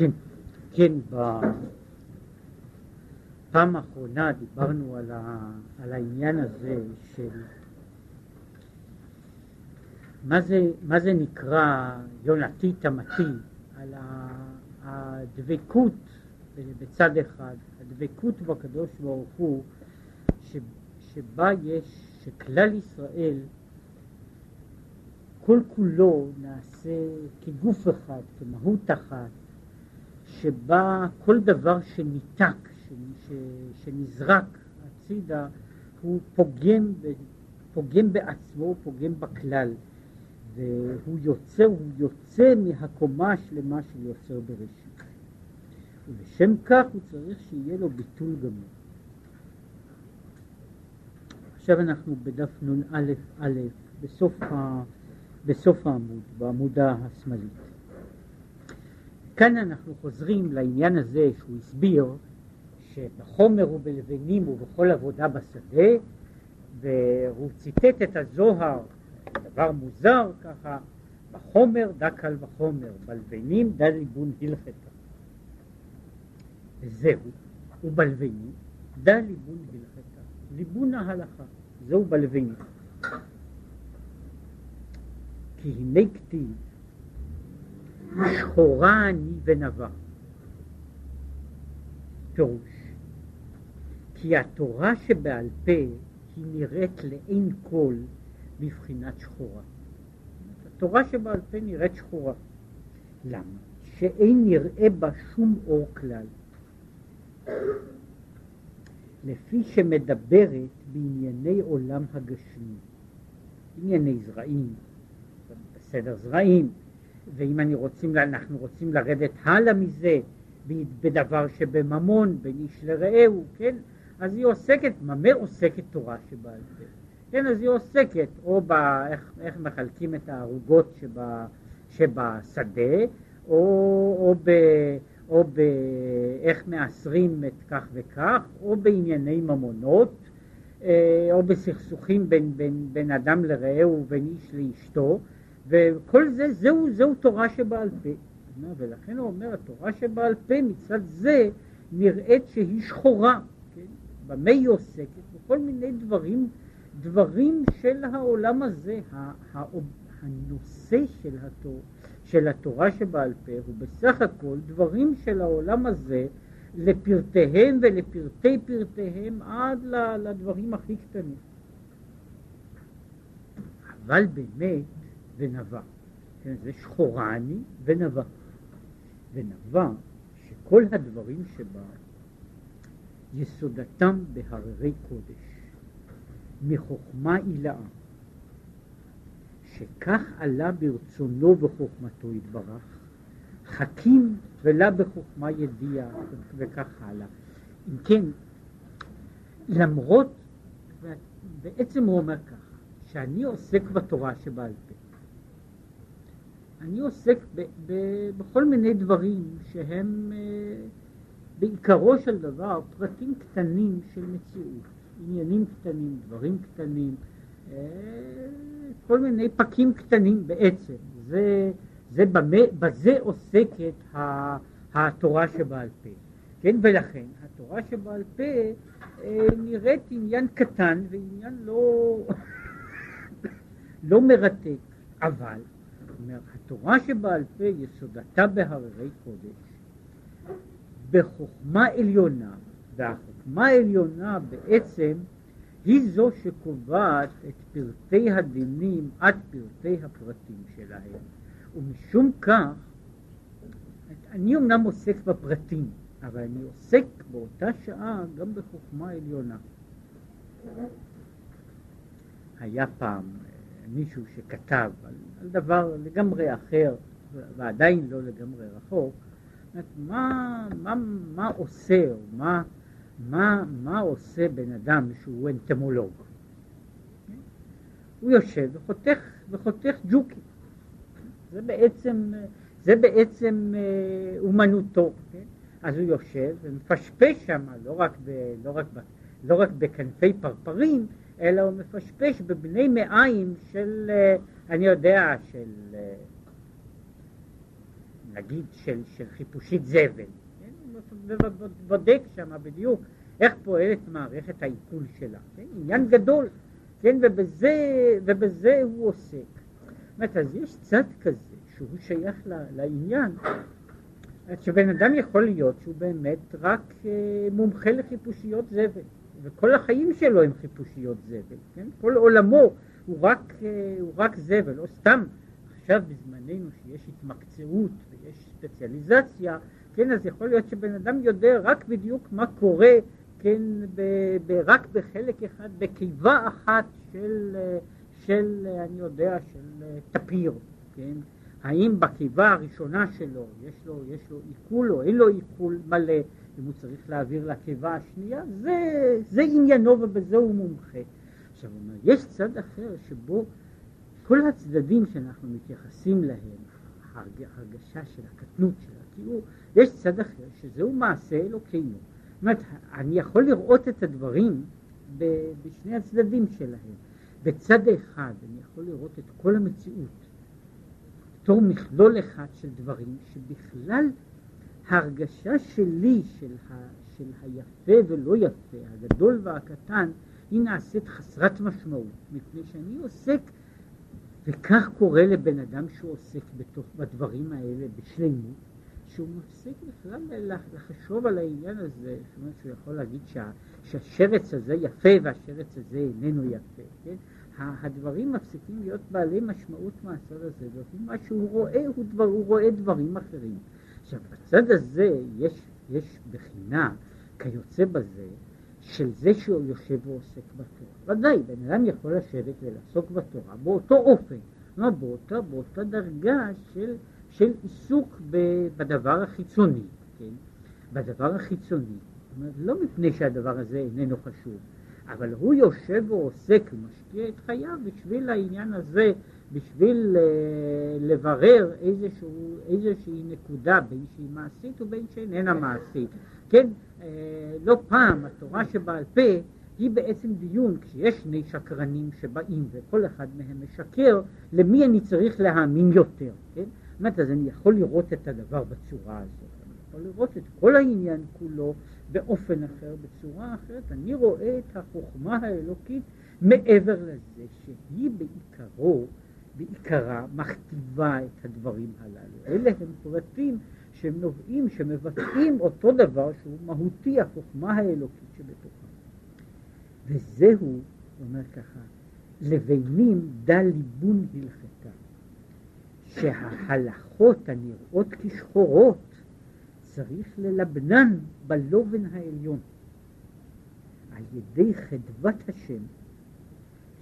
כן, כן, בפעם האחרונה דיברנו על, ה, על העניין הזה של מה זה, מה זה נקרא יונתי תמתי, על הדבקות בצד אחד, הדבקות בקדוש ברוך הוא, ש, שבה יש, שכלל ישראל כל כולו נעשה כגוף אחד, כמהות אחת, שבה כל דבר שניתק, שנזרק הצידה, הוא פוגם, פוגם בעצמו, פוגם בכלל, והוא יוצא, הוא יוצא מהקומה השלמה של יוצר בראשית. ולשם כך הוא צריך שיהיה לו ביטול גמור. עכשיו אנחנו בדף נ"א, בסוף, ה, בסוף העמוד, בעמודה השמאלית. כאן אנחנו חוזרים לעניין הזה שהוא הסביר שבחומר ובלבנים ובכל עבודה בשדה והוא ציטט את הזוהר, דבר מוזר ככה, בחומר דא קל וחומר, בלבנים דא ליבון הלכתה. וזהו, ובלבנים דא ליבון הלכתה, ליבון ההלכה, זהו בלבנים. כי הנה כתיב שחורה אני ונבע. פירוש, כי התורה שבעל פה היא נראית לעין כל בבחינת שחורה. התורה שבעל פה נראית שחורה. למה? שאין נראה בה שום אור כלל. לפי שמדברת בענייני עולם הגשמי, ענייני זרעים, בסדר זרעים, ואם אני רוצים, אנחנו רוצים לרדת הלאה מזה, בדבר שבממון, בין איש לרעהו, כן? אז היא עוסקת, במה עוסקת תורה שבעל פה? כן, אז היא עוסקת או באיך איך מחלקים את הערוגות שבה, שבשדה, או, או, ב, או באיך מאסרים את כך וכך, או בענייני ממונות, אה, או בסכסוכים בין, בין, בין אדם לרעהו ובין איש לאשתו, וכל זה, זהו, זהו תורה שבעל פה. ולכן הוא אומר, התורה שבעל פה מצד זה נראית שהיא שחורה. כן? במה היא עוסקת? בכל מיני דברים, דברים של העולם הזה. הנושא של, התור, של התורה שבעל פה הוא בסך הכל דברים של העולם הזה לפרטיהם ולפרטי פרטיהם עד לדברים הכי קטנים. אבל באמת ונבע. כן, זה שחורני ונבע. ונבע שכל הדברים שבה יסודתם בהררי קודש, מחוכמה עילאה, שכך עלה ברצונו וחוכמתו יתברך, חכים ולה בחוכמה ידיעה וכך הלאה. אם כן, למרות, בעצם הוא אומר ככה, שאני עוסק בתורה שבעל פה, אני עוסק ב, ב, בכל מיני דברים שהם אה, בעיקרו של דבר פרטים קטנים של מציאות, עניינים קטנים, דברים קטנים, אה, כל מיני פקים קטנים בעצם. זה, זה במה, בזה עוסקת התורה שבעל פה. כן, ולכן התורה שבעל פה אה, נראית עניין קטן ועניין לא, לא מרתק, אבל אומר, התורה שבעל פה יסודתה בהררי קודש, בחוכמה עליונה, והחוכמה העליונה בעצם היא זו שקובעת את פרטי הדינים עד פרטי הפרטים שלהם. ומשום כך, אני אמנם עוסק בפרטים, אבל אני עוסק באותה שעה גם בחוכמה עליונה. היה פעם מישהו שכתב על, על דבר לגמרי אחר ועדיין לא לגמרי רחוק, מה, מה, מה עושה, מה, מה, מה עושה בן אדם שהוא אנטמולוג? הוא יושב וחותך, וחותך ג'וקים. זה בעצם, זה בעצם אה, אומנותו. כן? אז הוא יושב ומפשפש שם, לא לא, לא רק בכנפי פרפרים, אלא הוא מפשפש בבני מעיים של, אה, אני יודע, של... אה, נגיד של, של חיפושית זבל, כן? בודק שם בדיוק איך פועלת מערכת העיכול שלה, כן? עניין גדול, כן? ובזה, ובזה הוא עוסק. זאת אז יש צד כזה שהוא שייך לעניין, שבן אדם יכול להיות שהוא באמת רק אה, מומחה לחיפושיות זבל, וכל החיים שלו הם חיפושיות זבל, כן? כל עולמו הוא רק, אה, הוא רק זבל, או סתם עכשיו בזמננו שיש התמקצעות ויש ספציאליזציה, כן, אז יכול להיות שבן אדם יודע רק בדיוק מה קורה, כן, ב, ב, רק בחלק אחד, בקיבה אחת של, של, אני יודע, של טפיר, כן, האם בקיבה הראשונה שלו יש לו, יש לו עיכול או אין לו עיכול מלא, אם הוא צריך להעביר לקיבה השנייה, זה, זה עניינו ובזה הוא מומחה. עכשיו אומר, יש צד אחר שבו כל הצדדים שאנחנו מתייחסים להם, הרגשה של הקטנות של התיאור, יש צד אחר שזהו מעשה אלוקינו. זאת אומרת, אני יכול לראות את הדברים בשני הצדדים שלהם. בצד אחד אני יכול לראות את כל המציאות בתור מכלול אחד של דברים שבכלל ההרגשה שלי של, ה, של היפה ולא יפה, הגדול והקטן, היא נעשית חסרת משמעות, מפני שאני עוסק וכך קורה לבן אדם שהוא עוסק בתוך, בדברים האלה בשלמות, שהוא מפסיק בכלל לחשוב על העניין הזה, זאת אומרת שהוא יכול להגיד שה, שהשרץ הזה יפה והשרץ הזה איננו יפה, כן? הדברים מפסיקים להיות בעלי משמעות מהצד הזה, ומה שהוא רואה, הוא, דבר, הוא רואה דברים אחרים. עכשיו, בצד הזה יש, יש בחינה כיוצא בזה, של זה שהוא יושב ועוסק בתורה. ודאי, בן אדם יכול לשבת ולעסוק בתורה באותו אופן, לא באותה, באותה דרגה של, של עיסוק בדבר החיצוני, כן? בדבר החיצוני. זאת אומרת, לא מפני שהדבר הזה איננו חשוב, אבל הוא יושב ועוסק ומשקיע את חייו בשביל העניין הזה, בשביל uh, לברר איזשהו, איזושהי נקודה בין שהיא מעשית ובין שאיננה מעשית. כן, אה, לא פעם התורה שבעל פה היא בעצם דיון, כשיש שני שקרנים שבאים וכל אחד מהם משקר, למי אני צריך להאמין יותר, כן? זאת אומרת, אז אני יכול לראות את הדבר בצורה הזאת, אני יכול לראות את כל העניין כולו באופן אחר, בצורה אחרת, אני רואה את החוכמה האלוקית מעבר לזה שהיא בעיקרו, בעיקרה מכתיבה את הדברים הללו. אלה הם פרטים שהם נובעים, שמבטאים אותו דבר שהוא מהותי, החוכמה האלוקית שבתוכם. וזהו, אומר ככה, לבנים דל ליבון הלכתה, שההלכות הנראות כשחורות צריך ללבנן בלובן העליון. על ידי חדוות השם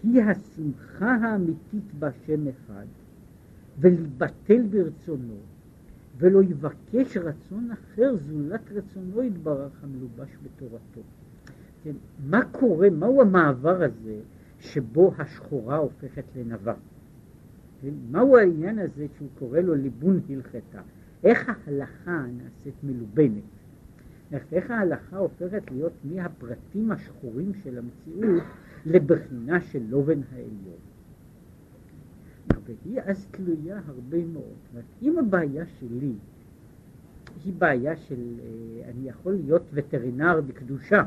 היא השמחה האמיתית בהשם אחד, ולהיבטל ברצונו, ולא יבקש רצון אחר זולת רצונו יתברך המלובש בתורתו. כן, מה קורה, מהו המעבר הזה שבו השחורה הופכת לנבה? כן, מהו העניין הזה שהוא קורא לו ליבון הלכתה? איך ההלכה נעשית מלובנת? איך ההלכה הופכת להיות מהפרטים השחורים של המציאות לבחינה של לובן העליון? והיא אז תלויה הרבה מאוד. אם הבעיה שלי היא בעיה של, אה, אני יכול להיות וטרינר בקדושה,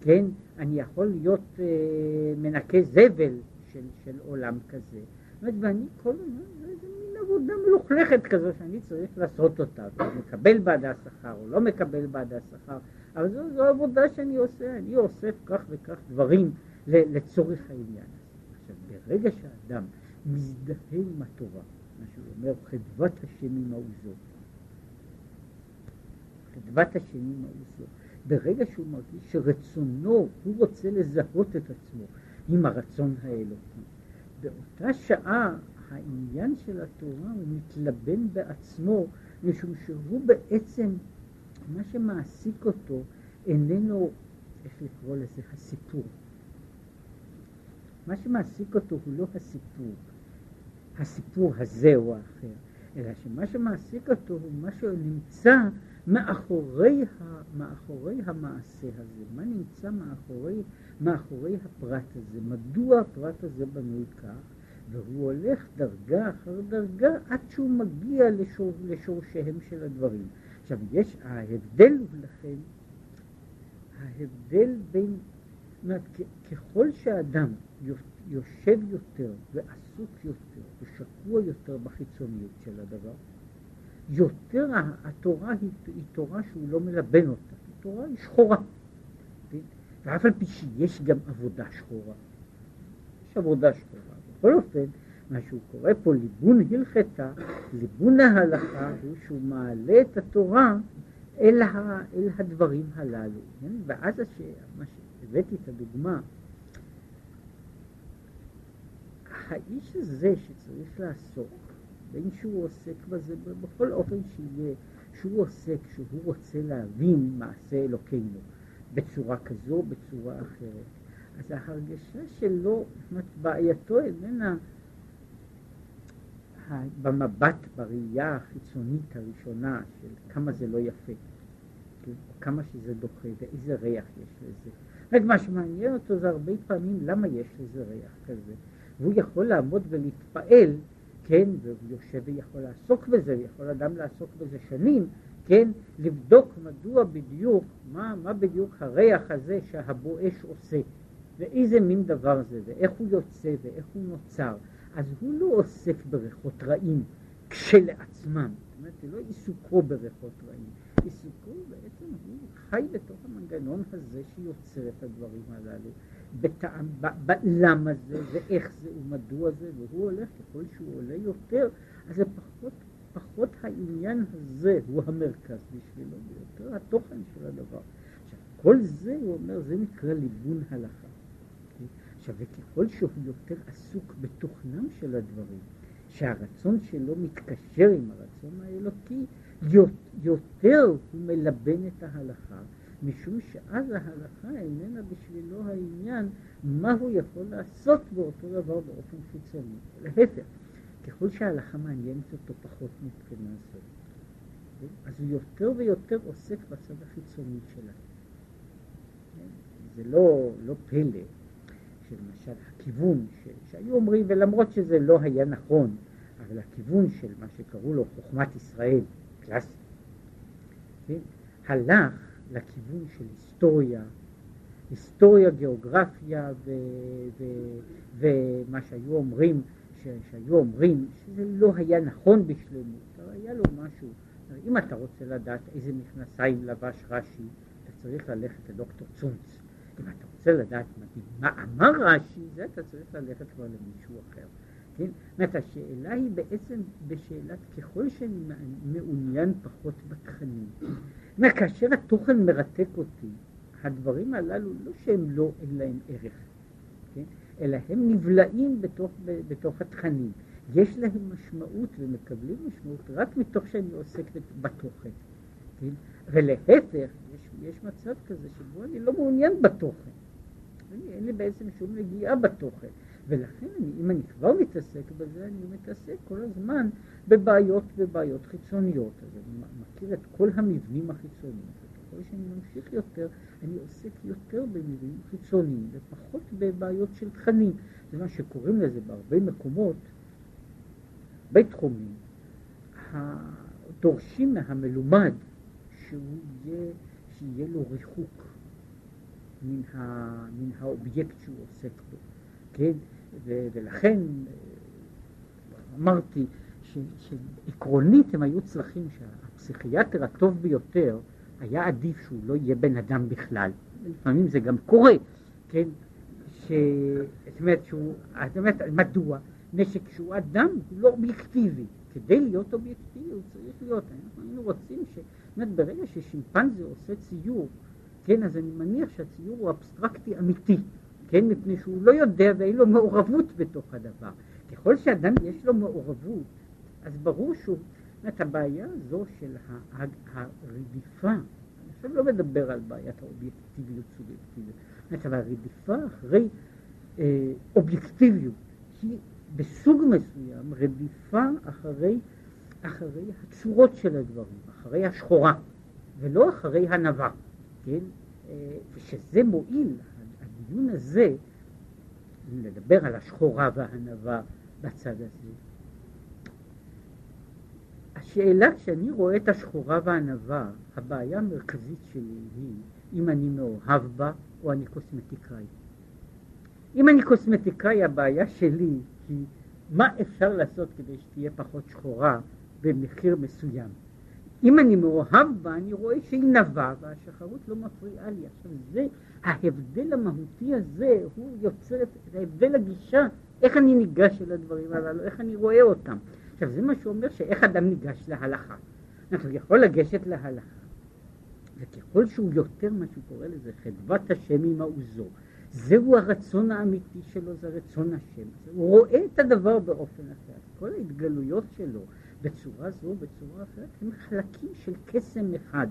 כן? אני יכול להיות אה, מנקה זבל של, של עולם כזה. זאת ואני כל הזמן, עבודה מלוכלכת כזו שאני צריך לעשות אותה, מקבל בעדה שכר או לא מקבל בעדה שכר, אבל זו, זו עבודה שאני עושה, אני אוסף כך וכך דברים לצורך העניין. עכשיו, ברגע שאדם מזדהה עם התורה, מה שהוא אומר, חדוות השם עם העוזות. חדוות השם עם העוזות. ברגע שהוא מרגיש שרצונו, הוא רוצה לזהות את עצמו עם הרצון האלוקי. באותה שעה העניין של התורה הוא מתלבן בעצמו, משום שהוא בעצם, מה שמעסיק אותו איננו, איך לקרוא לזה, הסיפור. מה שמעסיק אותו הוא לא הסיפור, הסיפור הזה או האחר, אלא שמה שמעסיק אותו הוא מה שנמצא מאחורי, ה, מאחורי המעשה הזה, מה נמצא מאחורי, מאחורי הפרט הזה, מדוע הפרט הזה בנוי כך, והוא הולך דרגה אחר דרגה עד שהוא מגיע לשור, לשורשיהם של הדברים. עכשיו, יש, ההבדל הוא לכן, ההבדל בין, זאת אומרת, ככל שאדם יושב יותר ועסוק יותר ושקוע יותר בחיצוניות של הדבר, יותר התורה היא, היא תורה שהוא לא מלבן אותה, היא תורה היא שחורה. ואף על פי שיש גם עבודה שחורה, יש עבודה שחורה. בכל אופן, מה שהוא קורא פה ליבון הלכתה, ליבון ההלכה הוא שהוא מעלה את התורה אל, ה, אל הדברים הללו. כן? ואז הש... מה שהבאתי את הדוגמה, האיש הזה שצריך לעסוק, בין שהוא עוסק בזה, בכל אופן שיהיה, שהוא עוסק, שהוא רוצה להבין מעשה אלוקינו בצורה כזו, בצורה אחרת. אז ההרגשה שלו, בעייתו איננה במבט, בראייה החיצונית הראשונה של כמה זה לא יפה, כן? כמה שזה דוחה ואיזה ריח יש לזה. רק מה שמעניין אותו זה הרבה פעמים למה יש לזה ריח כזה. והוא יכול לעמוד ולהתפעל, כן, והוא יושב ויכול לעסוק בזה, ויכול אדם לעסוק בזה שנים, כן, לבדוק מדוע בדיוק, מה, מה בדיוק הריח הזה שהבואש עושה. ואיזה מין דבר זה, ואיך הוא יוצא, ואיך הוא נוצר. אז הוא לא עוסק בריחות רעים כשלעצמם, זאת אומרת, זה לא עיסוקו בריחות רעים, עיסוקו בעצם הוא חי בתוך המנגנון הזה שיוצר את הדברים הללו, בטעם, בלמה זה, ואיך זה, ומדוע זה, והוא הולך, ככל שהוא עולה יותר, אז זה פחות, פחות העניין הזה הוא המרכז בשבילו, ויותר התוכן של הדבר. עכשיו, כל זה, הוא אומר, זה נקרא ליבון הלכה. עכשיו, וככל שהוא יותר עסוק בתוכנם של הדברים, שהרצון שלו מתקשר עם הרצון האלוקי, יותר הוא מלבן את ההלכה, משום שאז ההלכה איננה בשבילו העניין מה הוא יכול לעשות באותו דבר באופן חיצוני. להפך, ככל שההלכה מעניינת אותו פחות מבחינה זו, אז הוא יותר ויותר עוסק בצד החיצוני שלה. זה לא, לא פלא שלמשל הכיוון ש, שהיו אומרים, ולמרות שזה לא היה נכון, אבל הכיוון של מה שקראו לו חוכמת ישראל, קלאסי, כן, הלך לכיוון של היסטוריה, היסטוריה, גיאוגרפיה ו, ו, ומה שהיו אומרים, ש, שהיו אומרים שזה לא היה נכון בשלמות, אבל היה לו משהו, אם אתה רוצה לדעת איזה מכנסיים לבש רש"י, אתה צריך ללכת לדוקטור צונץ. אם אתה רוצה לדעת מה אמר רש"י, זה אתה צריך ללכת כבר למישהו אחר. כן? זאת אומרת, השאלה היא בעצם בשאלת ככל שאני מעוניין פחות בתכנים. זאת כאשר התוכן מרתק אותי, הדברים הללו לא שהם לא, אין להם ערך, כן? אלא הם נבלעים בתוך, בתוך התכנים. יש להם משמעות ומקבלים משמעות רק מתוך שאני עוסק בתוכן. כן? ולהפך, יש, יש מצב כזה שבו אני לא מעוניין בתוכן. אני, אין לי בעצם שום נגיעה בתוכן. ולכן אני, אם אני כבר מתעסק בזה, אני מתעסק כל הזמן בבעיות ובעיות חיצוניות. אז אני מכיר את כל המבנים החיצוניים, וככל שאני ממשיך יותר, אני עוסק יותר במבנים חיצוניים ופחות בבעיות של תכנים. זה מה שקוראים לזה בהרבה מקומות, בתחומים, דורשים מהמלומד שהוא יהיה, שיהיה לו ריחוק מן, ה, מן האובייקט שהוא עוסק בו, כן? ו, ולכן אה, אמרתי ש, שעקרונית הם היו צריכים שהפסיכיאטר הטוב ביותר היה עדיף שהוא לא יהיה בן אדם בכלל. לפעמים זה גם קורה, כן? ש... זאת אומרת, שהוא, זאת אומרת, מדוע? נשק שהוא אדם הוא לא אובייקטיבי. כדי להיות אובייקטיבי הוא צריך להיות, אנחנו היינו רוצים ש... זאת אומרת, ברגע ששימפנזה עושה ציור, כן, אז אני מניח שהציור הוא אבסטרקטי אמיתי, כן, מפני שהוא לא יודע ואין לו מעורבות בתוך הדבר. ככל שאדם יש לו מעורבות, אז ברור שהוא, זאת אומרת, הבעיה הזו של הרדיפה, אני עכשיו לא מדבר על בעיית האובייקטיביות סובייקטיביות, זאת אומרת, אבל הרדיפה אחרי אה, אובייקטיביות היא בסוג מסוים רדיפה אחרי, אחרי הצורות של הדברים, אחרי השחורה, ולא אחרי הנבה, כן? אה, ושזה מועיל, הדיון הזה, לדבר על השחורה והענווה בצד הזה. השאלה כשאני רואה את השחורה והענווה, הבעיה המרכזית שלי היא אם אני מאוהב בה או אני קוסמטיקאי. אם אני קוסמטיקאי הבעיה שלי היא מה אפשר לעשות כדי שתהיה פחות שחורה במחיר מסוים. אם אני מאוהב בה, אני רואה שהיא נבה והשחרות לא מפריעה לי. עכשיו זה, ההבדל המהותי הזה, הוא יוצר את ההבדל הגישה, איך אני ניגש אל הדברים הללו, איך אני רואה אותם. עכשיו זה מה שאומר שאיך אדם ניגש להלכה. אנחנו יכול לגשת להלכה, וככל שהוא יותר מה שהוא קורא לזה חדוות השם עם העוזו, זהו הרצון האמיתי שלו, זה רצון השם. הוא רואה את הדבר באופן אחר. כל ההתגלויות שלו בצורה זו, בצורה אחרת, הם חלקים של קסם אחד,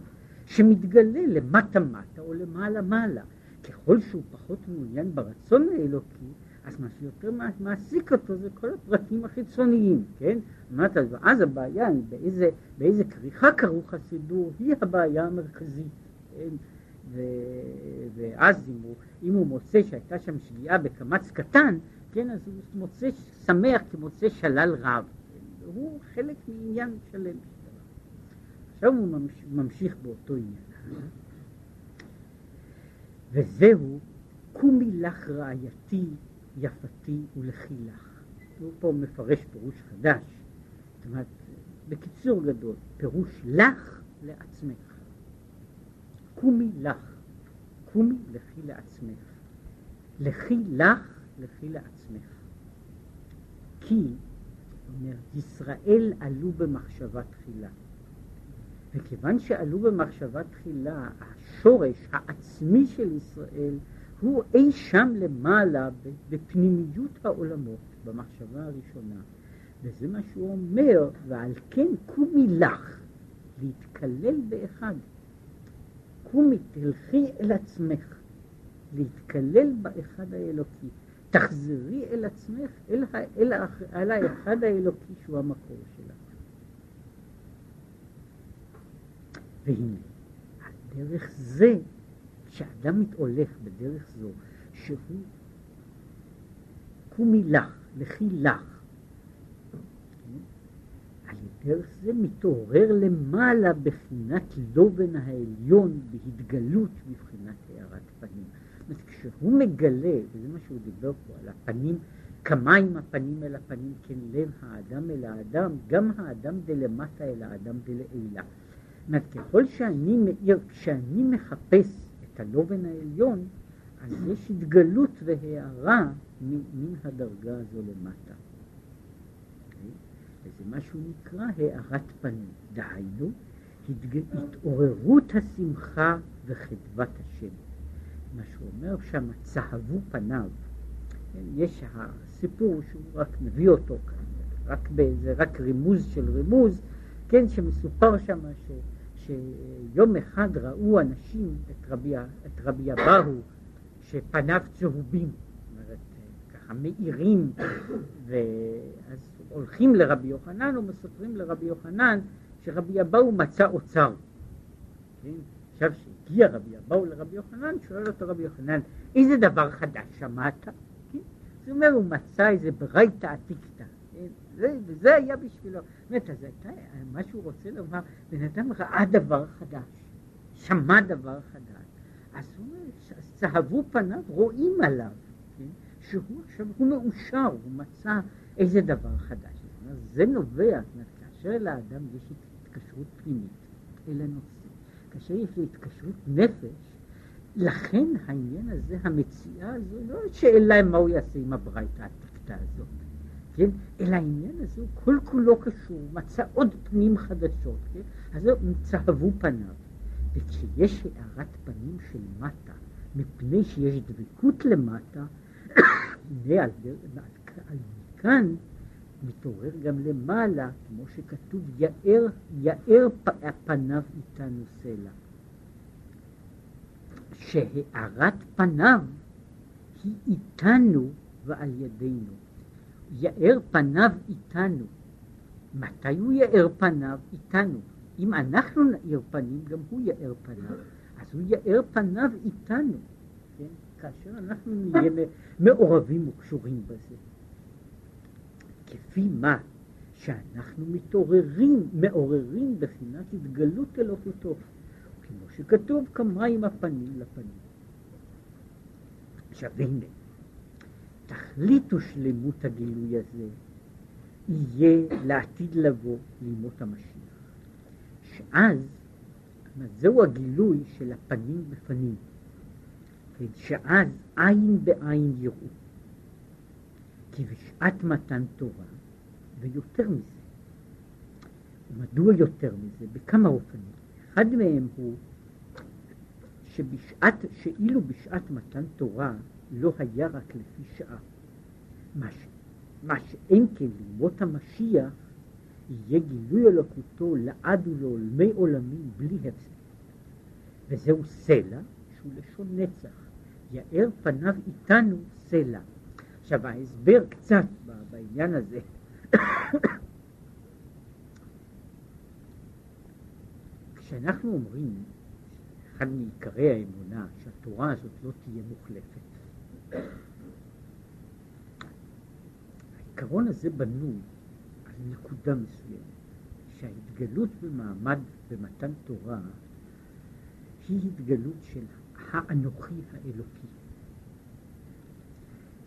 שמתגלה למטה-מטה או למעלה-מעלה. ככל שהוא פחות מעוניין ברצון האלוקי, אז מה שיותר מעסיק אותו זה כל הפרטים החיצוניים, כן? אמרת, אז הבעיה היא באיזה, באיזה כריכה כרוך הסידור, היא הבעיה המרכזית. כן? ו, ואז אם הוא, אם הוא מוצא שהייתה שם שגיאה בקמץ קטן, כן, אז הוא מוצא שמח כמוצא שלל רב. הוא חלק מעניין שלם. עכשיו הוא ממשיך באותו עניין. וזהו קומי לך רעייתי, יפתי ולכי לך. הוא פה מפרש פירוש חדש. זאת אומרת, בקיצור גדול, פירוש לך לעצמך. קומי לך, קומי לכי לעצמך. לכי לך, לכי לעצמך. כי אומר, ישראל עלו במחשבה תחילה. וכיוון שעלו במחשבה תחילה, השורש העצמי של ישראל הוא אי שם למעלה בפנימיות העולמות, במחשבה הראשונה. וזה מה שהוא אומר, ועל כן קומי לך, להתקלל באחד. קומי, תלכי אל עצמך, להתקלל באחד האלוקי. תחזרי אל עצמך, אל, אל, אל האחד האלוקי שהוא המקור שלך. והנה, על דרך זה, כשאדם מתהולך בדרך זו, שהוא קומי לך, לכי לך, דרך זה מתעורר למעלה בחינת לובן העליון בהתגלות בבחינת הארת פנים. אומרת, כשהוא מגלה, וזה מה שהוא דיבר פה, על הפנים, כמים הפנים אל הפנים, כן לב האדם אל האדם, גם האדם דלמטה אל האדם דלעילה. זאת אומרת, ככל שאני מאיר, כשאני מחפש את הלובן העליון, אז יש התגלות והערה מן הדרגה הזו למטה. וזה מה שהוא נקרא הארת פנים. דהיינו, התעוררות השמחה וחדוות השם. מה שהוא אומר שם, צהבו פניו. יש הסיפור שהוא רק מביא אותו כאן, רק באיזה, רק רימוז של רימוז, כן, שמסופר שם ש, שיום אחד ראו אנשים את רבי, את רבי אבהו, שפניו צהובים, זאת אומרת, ככה מאירים, ואז הולכים לרבי יוחנן ומספרים לרבי יוחנן שרבי אבהו מצא אוצר. כן? עכשיו שהגיע רבי אבאו לרבי יוחנן, שואל אותו רבי יוחנן, איזה דבר חדש שמעת? כן? זאת אומרת, הוא מצא איזה ברייתא עתיקתא. כן? וזה היה בשבילו. באמת, אז הייתה, מה שהוא רוצה לומר, בן אדם ראה דבר חדש, שמע דבר חדש. אז הוא אומר, צהבו פניו, רואים עליו, כן? שהוא עכשיו, הוא מאושר, הוא מצא איזה דבר חדש. זה נובע, כאשר לאדם יש התקשרות פנימית אל הנושא. כאשר יש לי התקשרות נפש, לכן העניין הזה, המציאה הזו, לא שאלה מה הוא יעשה עם הברייתא העתיקתא הזאת, כן? אלא העניין הזה הוא כל כולו קשור, מצא עוד פנים חדשות, כן? אז צהבו פניו. וכשיש הארת פנים של מטה, מפני שיש דבקות למטה, על, על, על מכאן מתעורר גם למעלה, כמו שכתוב, יאר, יאר פניו איתנו סלע. שהארת פניו היא איתנו ועל ידינו. יאר פניו איתנו. מתי הוא יאר פניו? איתנו. אם אנחנו נאיר פנים, גם הוא יאר פניו. אז הוא יאר פניו איתנו, כן? כאשר אנחנו נהיה מעורבים וקשורים בזה. כפי מה שאנחנו מתעוררים, מעוררים בחינת התגלות אלוקותו, כמו שכתוב כמים הפנים לפנים. עכשיו הנה, תכלית ושלמות הגילוי הזה יהיה לעתיד לבוא לימות המשיח. שאז, זהו הגילוי של הפנים בפנים. שאז עין בעין יראו. כי בשעת מתן תורה, ויותר מזה, ומדוע יותר מזה? בכמה אופנים. אחד מהם הוא שבשעת, שאילו בשעת מתן תורה לא היה רק לפי שעה. מה, מה שאין כן לימות המשיח יהיה גילוי אלוקותו לעד ולעולמי עולמים בלי הפסק. וזהו סלע שהוא לשון נצח. יאר פניו איתנו סלע. עכשיו ההסבר קצת בעניין הזה כשאנחנו אומרים, אחד מעיקרי האמונה, שהתורה הזאת לא תהיה מוחלפת, העיקרון הזה בנוי על נקודה מסוימת, שההתגלות במעמד, במתן תורה, היא התגלות של האנוכי האלוקי.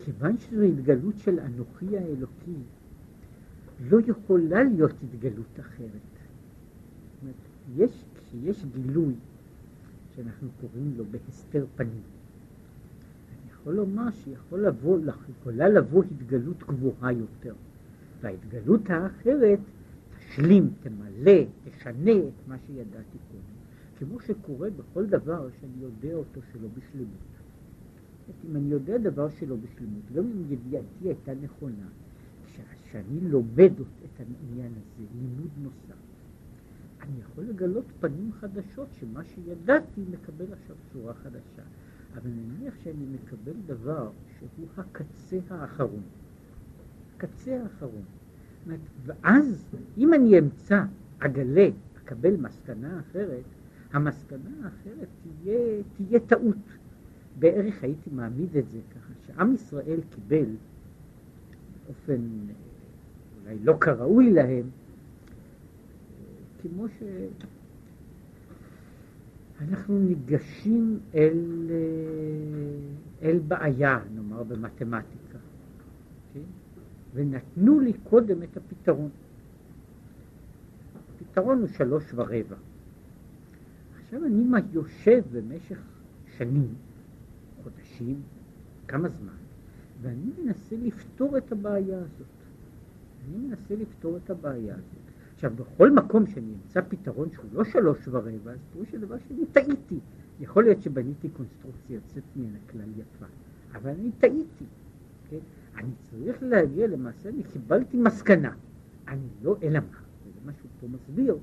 כיוון שזו התגלות של אנוכי האלוקי, לא יכולה להיות התגלות אחרת. יש, כשיש גילוי שאנחנו קוראים לו בהסתר פנים, אני יכול לומר שיכולה לבוא, לבוא התגלות גבוהה יותר, וההתגלות האחרת תשלים, תמלא, תשנה את מה שידעתי קודם, כמו שקורה בכל דבר שאני יודע אותו שלא בשלמות. אם אני יודע דבר שלא בשלמות, גם אם ידיעתי הייתה נכונה, שאני לומד את העניין הזה, לימוד נוסף, אני יכול לגלות פנים חדשות, שמה שידעתי מקבל עכשיו צורה חדשה. אבל נניח שאני מקבל דבר שהוא הקצה האחרון. הקצה האחרון. ואז אם אני אמצא, אגלה, אקבל מסקנה אחרת, המסקנה האחרת תהיה, תהיה טעות. בערך הייתי מעמיד את זה ככה, שעם ישראל קיבל באופן אולי לא כראוי להם, כמו שאנחנו ניגשים אל, אל בעיה, נאמר במתמטיקה, כן? ונתנו לי קודם את הפתרון. הפתרון הוא שלוש ורבע. עכשיו אני יושב במשך שנים, חודשים, כמה זמן, ואני מנסה לפתור את הבעיה הזאת. אני מנסה לפתור את הבעיה הזאת. עכשיו, בכל מקום שאני אמצא פתרון שהוא לא שלוש ורבע, אז פירוש הדבר שאני טעיתי. יכול להיות שבניתי קונסטרוקציה יוצאת מן הכלל יפה, אבל אני טעיתי. כן? אני צריך להגיע, למעשה אני קיבלתי מסקנה. אני לא, אלא מה? וזה מה שהוא פה מסביר.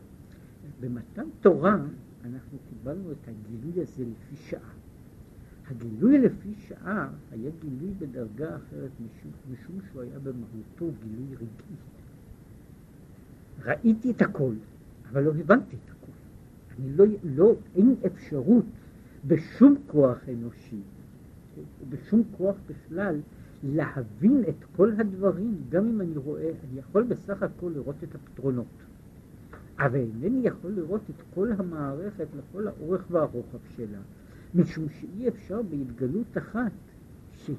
במתן תורה אנחנו קיבלנו את הגילוי הזה לפי שעה. הגילוי לפי שעה היה גילוי בדרגה אחרת משום, משום שהוא היה במהותו גילוי רגעי. ראיתי את הכל, אבל לא הבנתי את הכל. אני לא, לא, אין אפשרות בשום כוח אנושי, ובשום כוח בכלל, להבין את כל הדברים, גם אם אני רואה, אני יכול בסך הכל לראות את הפתרונות. אבל אינני יכול לראות את כל המערכת לכל האורך והרוחב שלה, משום שאי אפשר בהתגלות אחת שהיא,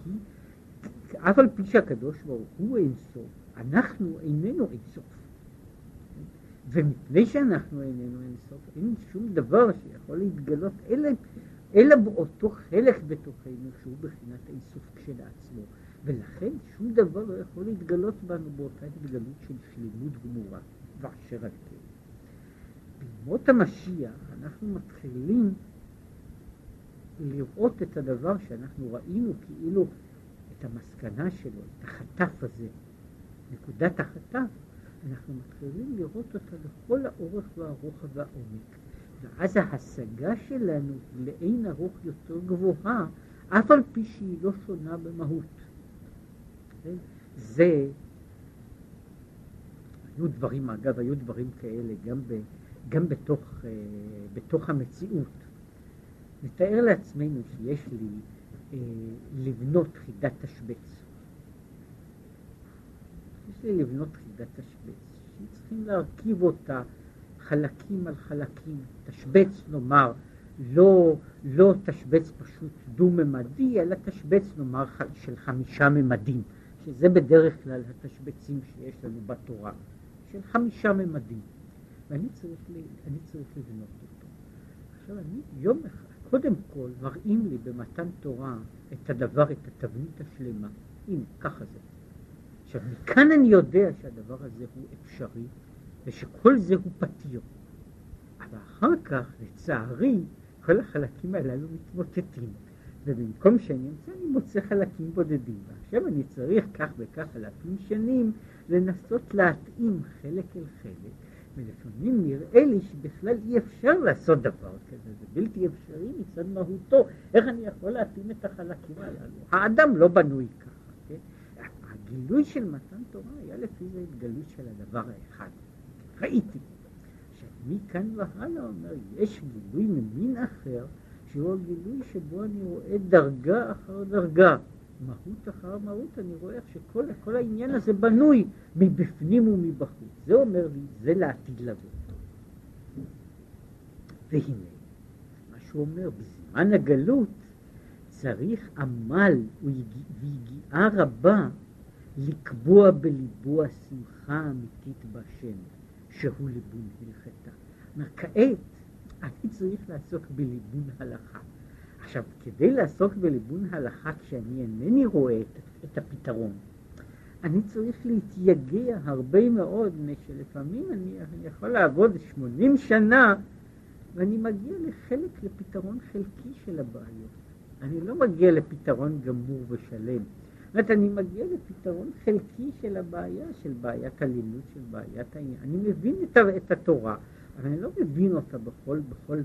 אף על פי שהקדוש ברוך הוא אינסוף, אנחנו איננו אינסוף. ומפני שאנחנו איננו אינסוף, אין שום דבר שיכול להתגלות אלא, אלא באותו חלק בתוכנו שהוא בחינת האיסוף כשלעצמו. ולכן שום דבר לא יכול להתגלות בנו באותה התגלות של שלמות גמורה, ואשר על כן. בימות המשיח אנחנו מתחילים לראות את הדבר שאנחנו ראינו כאילו את המסקנה שלו, את החטף הזה, נקודת החטף, אנחנו מתחילים לראות אותה לכל האורך והרוחב והעומק. ואז ההשגה שלנו לאין ארוך יותר גבוהה, אף על פי שהיא לא שונה במהות. כן? זה, היו דברים, אגב, היו דברים כאלה גם, ב, גם בתוך, uh, בתוך המציאות. נתאר לעצמנו שיש לי uh, לבנות חידת תשבץ. לי לבנות חידת תשבץ, שצריכים להרכיב אותה חלקים על חלקים, תשבץ נאמר, לא, לא תשבץ פשוט דו-ממדי, אלא תשבץ נאמר של חמישה ממדים, שזה בדרך כלל התשבצים שיש לנו בתורה, של חמישה ממדים, ואני צריך, אני צריך לבנות אותו. עכשיו אני יום אחד, קודם כל מראים לי במתן תורה את הדבר, את התבנית השלמה. הנה, ככה זה. עכשיו, מכאן אני יודע שהדבר הזה הוא אפשרי, ושכל זה הוא פתיר. אבל אחר כך, לצערי, כל החלקים הללו מתמוטטים. ובמקום שאני אמצא, אני מוצא חלקים בודדים. ועכשיו אני צריך כך וכך אלפים שנים לנסות להתאים חלק אל חלק, ולפעמים נראה לי שבכלל אי אפשר לעשות דבר כזה, זה בלתי אפשרי מצד מהותו. איך אני יכול להתאים את החלקים הללו? האדם לא בנוי ככה, כן? הגילוי של מתן תורה היה לפי זה התגלות של הדבר האחד. ראיתי. עכשיו, מכאן והלאה אומר, יש גילוי ממין אחר, שהוא הגילוי שבו אני רואה דרגה אחר דרגה. מהות אחר מהות, אני רואה איך שכל העניין הזה בנוי מבפנים ומבחוץ. זה אומר לי, זה לעתיד לבוא. והנה, מה שהוא אומר, בזמן הגלות צריך עמל ויגיעה רבה לקבוע בליבו השמחה האמיתית בהשם, שהוא ליבון הלכתה. כעת אני צריך לעסוק בליבון הלכה. עכשיו, כדי לעסוק בליבון הלכה כשאני אינני רואה את, את הפתרון, אני צריך להתייגע הרבה מאוד, מפני שלפעמים אני, אני יכול לעבוד 80 שנה ואני מגיע לחלק, לפתרון חלקי של הבעיות. אני לא מגיע לפתרון גמור ושלם. זאת אומרת, אני מגיע לפתרון חלקי של הבעיה, של בעיית הלימוד, של בעיית העניין. אני מבין את, את התורה, אבל אני לא מבין אותה בכל, בכל,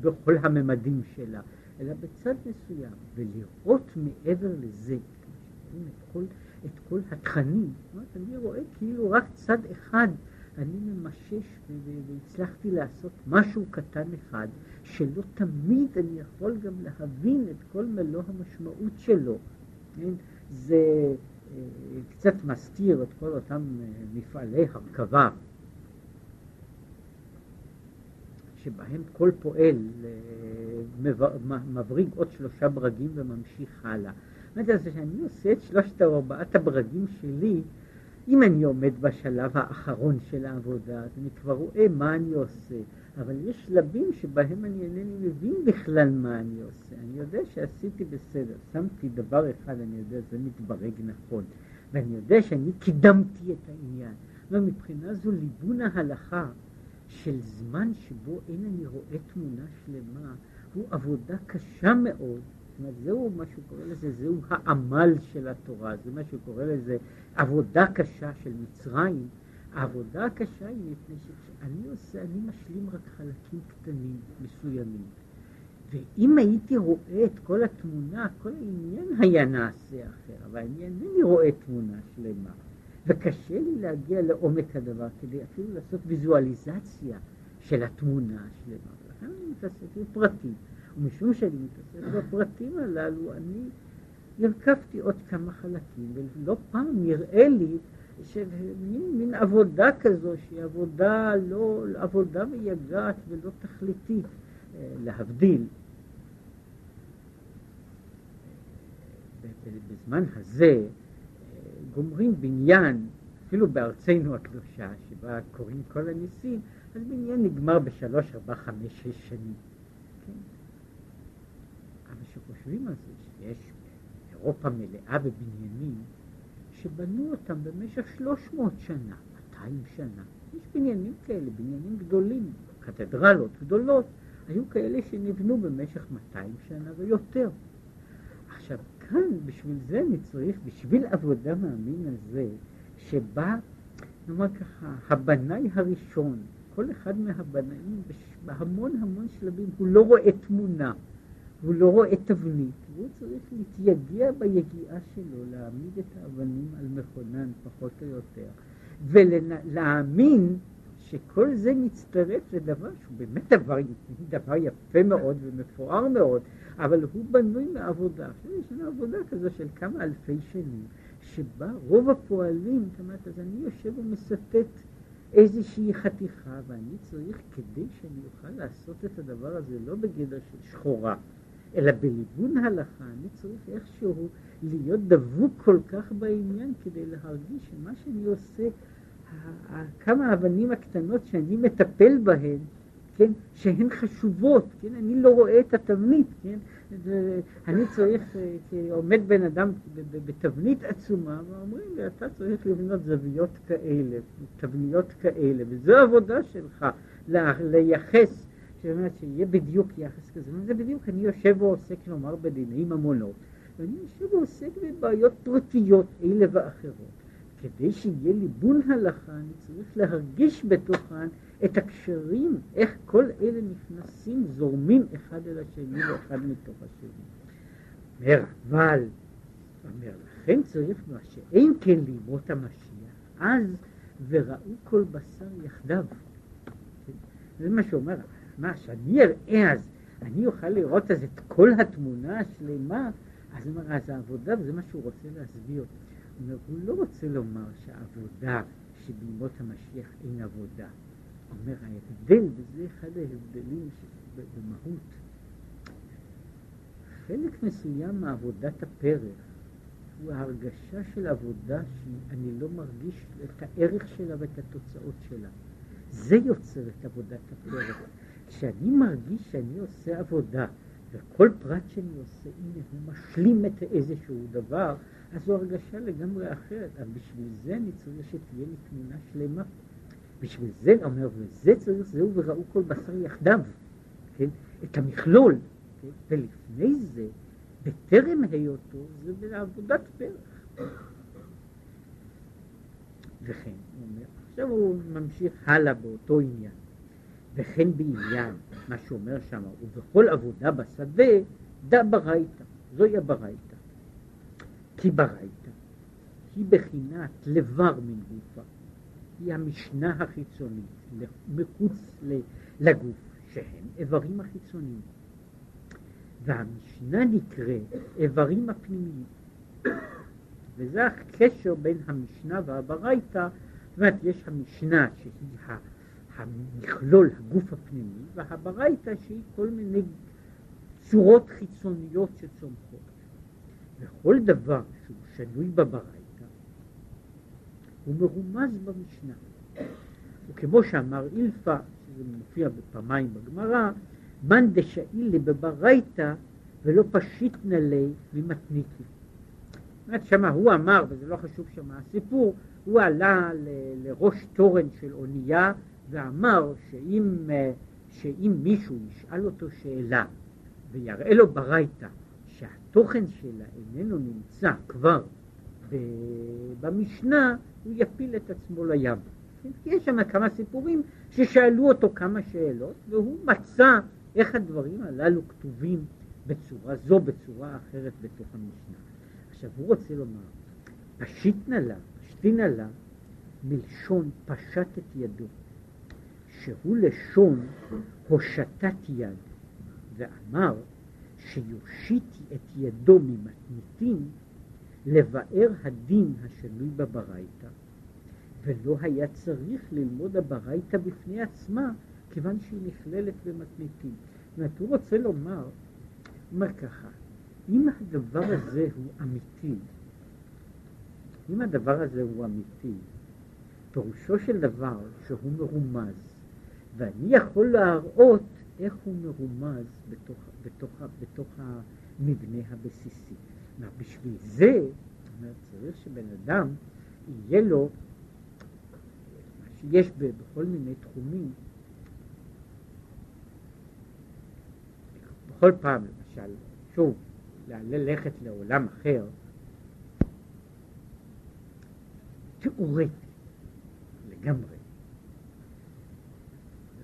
בכל הממדים שלה. אלא בצד מסוים, ולראות מעבר לזה, את כל, את כל התכנים, זאת אומרת, אני רואה כאילו רק צד אחד, אני ממשש והצלחתי לעשות משהו קטן אחד, שלא תמיד אני יכול גם להבין את כל מלוא המשמעות שלו. כן? זה אה, קצת מזכיר את כל אותם אה, מפעלי הרכבה שבהם כל פועל אה, מבריג עוד שלושה ברגים וממשיך הלאה. זאת אומרת, כשאני עושה את שלושת או ארבעת הברגים שלי, אם אני עומד בשלב האחרון של העבודה, אז אני כבר רואה מה אני עושה, אבל יש שלבים שבהם אני אינני מבין בכלל מה אני עושה. אני יודע שעשיתי בסדר, שמתי דבר אחד, אני יודע, זה מתברג נכון, ואני יודע שאני קידמתי את העניין. ומבחינה זו ליבון ההלכה של זמן שבו אין אני רואה תמונה שלמה, הוא עבודה קשה מאוד. זאת אומרת, זהו מה שהוא קורא לזה, זהו העמל של התורה, זה מה שהוא קורא לזה עבודה קשה של מצרים. העבודה הקשה היא מפני שאני עושה, אני משלים רק חלקים קטנים מסוימים. ואם הייתי רואה את כל התמונה, כל העניין היה נעשה אחר, אבל אני אינני רואה תמונה שלמה. וקשה לי להגיע לעומק הדבר כדי אפילו לעשות ויזואליזציה של התמונה השלמה. ולכן אני מתעסק בפרטים. ומשום שאני מתעסק בפרטים הללו, אני הרכבתי עוד כמה חלקים, ולא פעם נראה לי שמין מין עבודה כזו, שהיא עבודה לא, עבודה מייגעת ולא תכליתית, אה, להבדיל. בזמן הזה גומרים בניין, אפילו בארצנו הקדושה, שבה קוראים כל הניסים, אז בניין נגמר בשלוש, ארבע, חמש, שש שנים. כן? אבל כשחושבים על זה, שיש אירופה מלאה בבניינים שבנו אותם במשך שלוש מאות שנה, מאתיים שנה. יש בניינים כאלה, בניינים גדולים, קתדרלות גדולות, היו כאלה שנבנו במשך 200 שנה ויותר. עכשיו, כאן, בשביל זה אני צריך, בשביל עבודה מהמין הזה, שבה, נאמר ככה, הבנאי הראשון, כל אחד מהבנאים, בהמון המון שלבים, הוא לא רואה תמונה, הוא לא רואה תבנית, והוא צריך להתייגע ביגיעה שלו, להעמיד את האבנים על מכונן, פחות או יותר, ולהאמין שכל זה מצטרף לדבר שהוא באמת דבר, דבר יפה מאוד ומפואר מאוד, אבל הוא בנוי מעבודה. עכשיו יש לנו עבודה כזו של כמה אלפי שנים, שבה רוב הפועלים, זאת אומרת, אז אני יושב ומסטט איזושהי חתיכה, ואני צריך, כדי שאני אוכל לעשות את הדבר הזה, לא בגדר של שחורה, אלא בליבון הלכה, אני צריך איכשהו להיות דבוק כל כך בעניין כדי להרגיש שמה שאני עושה, כמה האבנים הקטנות שאני מטפל בהן, כן, שהן חשובות, כן, אני לא רואה את התבנית, כן, אני צריך, אה, עומד בן אדם בתבנית עצומה ואומרים לי, אתה צריך לבנות זוויות כאלה, תבניות כאלה, וזו העבודה שלך, לייחס, שאומרת שיהיה בדיוק יחס כזה, זה בדיוק, אני יושב ועוסק, נאמר, בדיני ממונות, ואני יושב ועוסק בבעיות פרטיות אלה ואחרות. כדי שיהיה ליבון הלכה, אני צריך להרגיש בתוכן את הקשרים, איך כל אלה נכנסים, זורמים אחד אל השני ואחד מתוך השני. אומר, אבל, אומר, לכן צריך מה שאין כן לימות המשיח, אז וראו כל בשר יחדיו. זה מה שאומר, מה, שאני אראה אז, אני אוכל לראות אז את כל התמונה השלמה, אז אז העבודה, וזה מה שהוא רוצה להסביר. אומר, הוא לא רוצה לומר שהעבודה שבימות המשיח אין עבודה. הוא אומר, ההבדל, וזה אחד ההבדלים במהות, חלק מסוים מעבודת הפרח הוא ההרגשה של עבודה שאני לא מרגיש את הערך שלה ואת התוצאות שלה. זה יוצר את עבודת הפרח. כשאני מרגיש שאני עושה עבודה, וכל פרט שאני עושה, הנה, הוא משלים את איזשהו דבר, אז זו הרגשה לגמרי אחרת. אבל בשביל זה אני צריך שתהיה לי תמונה שלמה. בשביל זה, אומר, וזה צריך, זהו וראו כל בשר יחדיו, כן? את המכלול. כן? ולפני זה, בטרם היותו, זה בעבודת פרח. וכן, הוא אומר, עכשיו הוא ממשיך הלאה באותו עניין. וכן בעניין, מה שאומר שם, ובכל עבודה בשדה, דא ברייתא, זוהי הברייתא. כי ברייתא היא בחינת לבר מן גופה, היא המשנה החיצונית, מחוץ לגוף, שהם איברים החיצוניים. והמשנה נקראת איברים הפנימיים. וזה הקשר בין המשנה והברייתא, זאת אומרת, יש המשנה שהיא המכלול, הגוף הפנימי, והברייתא שהיא כל מיני צורות חיצוניות שצומחות. וכל דבר שהוא שנוי בברייתא, הוא מרומז במשנה. וכמו שאמר אילפא, שזה מופיע בפעמיים בגמרא, מאן דשאילי בברייתא ולא פשיטנא לי ממתניקי. זאת שמה הוא אמר, וזה לא חשוב שמה הסיפור, הוא עלה ל- לראש תורן של אונייה ואמר שאם, אה, שאם מישהו ישאל אותו שאלה ויראה לו ברייתא שהתוכן שלה איננו נמצא כבר במשנה, הוא יפיל את עצמו לים. יש שם כמה סיפורים ששאלו אותו כמה שאלות, והוא מצא איך הדברים הללו כתובים בצורה זו, בצורה אחרת בתוך המשנה. עכשיו, הוא רוצה לומר, פשיטנה לה, פשטינא לה, מלשון פשט את ידו. שהוא לשון הושטת יד, ואמר שיושיט את ידו ממתניתין לבאר הדין השנוי בברייתא, ולא היה צריך ללמוד הברייתא בפני עצמה, כיוון שהיא נכללת במתניתין. זאת אומרת, הוא רוצה לומר, אומר ככה, אם הדבר הזה הוא אמיתי, אם הדבר הזה הוא אמיתי, פירושו של דבר שהוא מרומז, ואני יכול להראות איך הוא מרומז בתוך, בתוך, בתוך המבנה הבסיסי. אומרת, בשביל זה, אומרת, צריך שבן אדם יהיה לו, מה שיש בכל מיני תחומים, בכל פעם, למשל, שוב, ללכת לעולם אחר, תיאורטי לגמרי.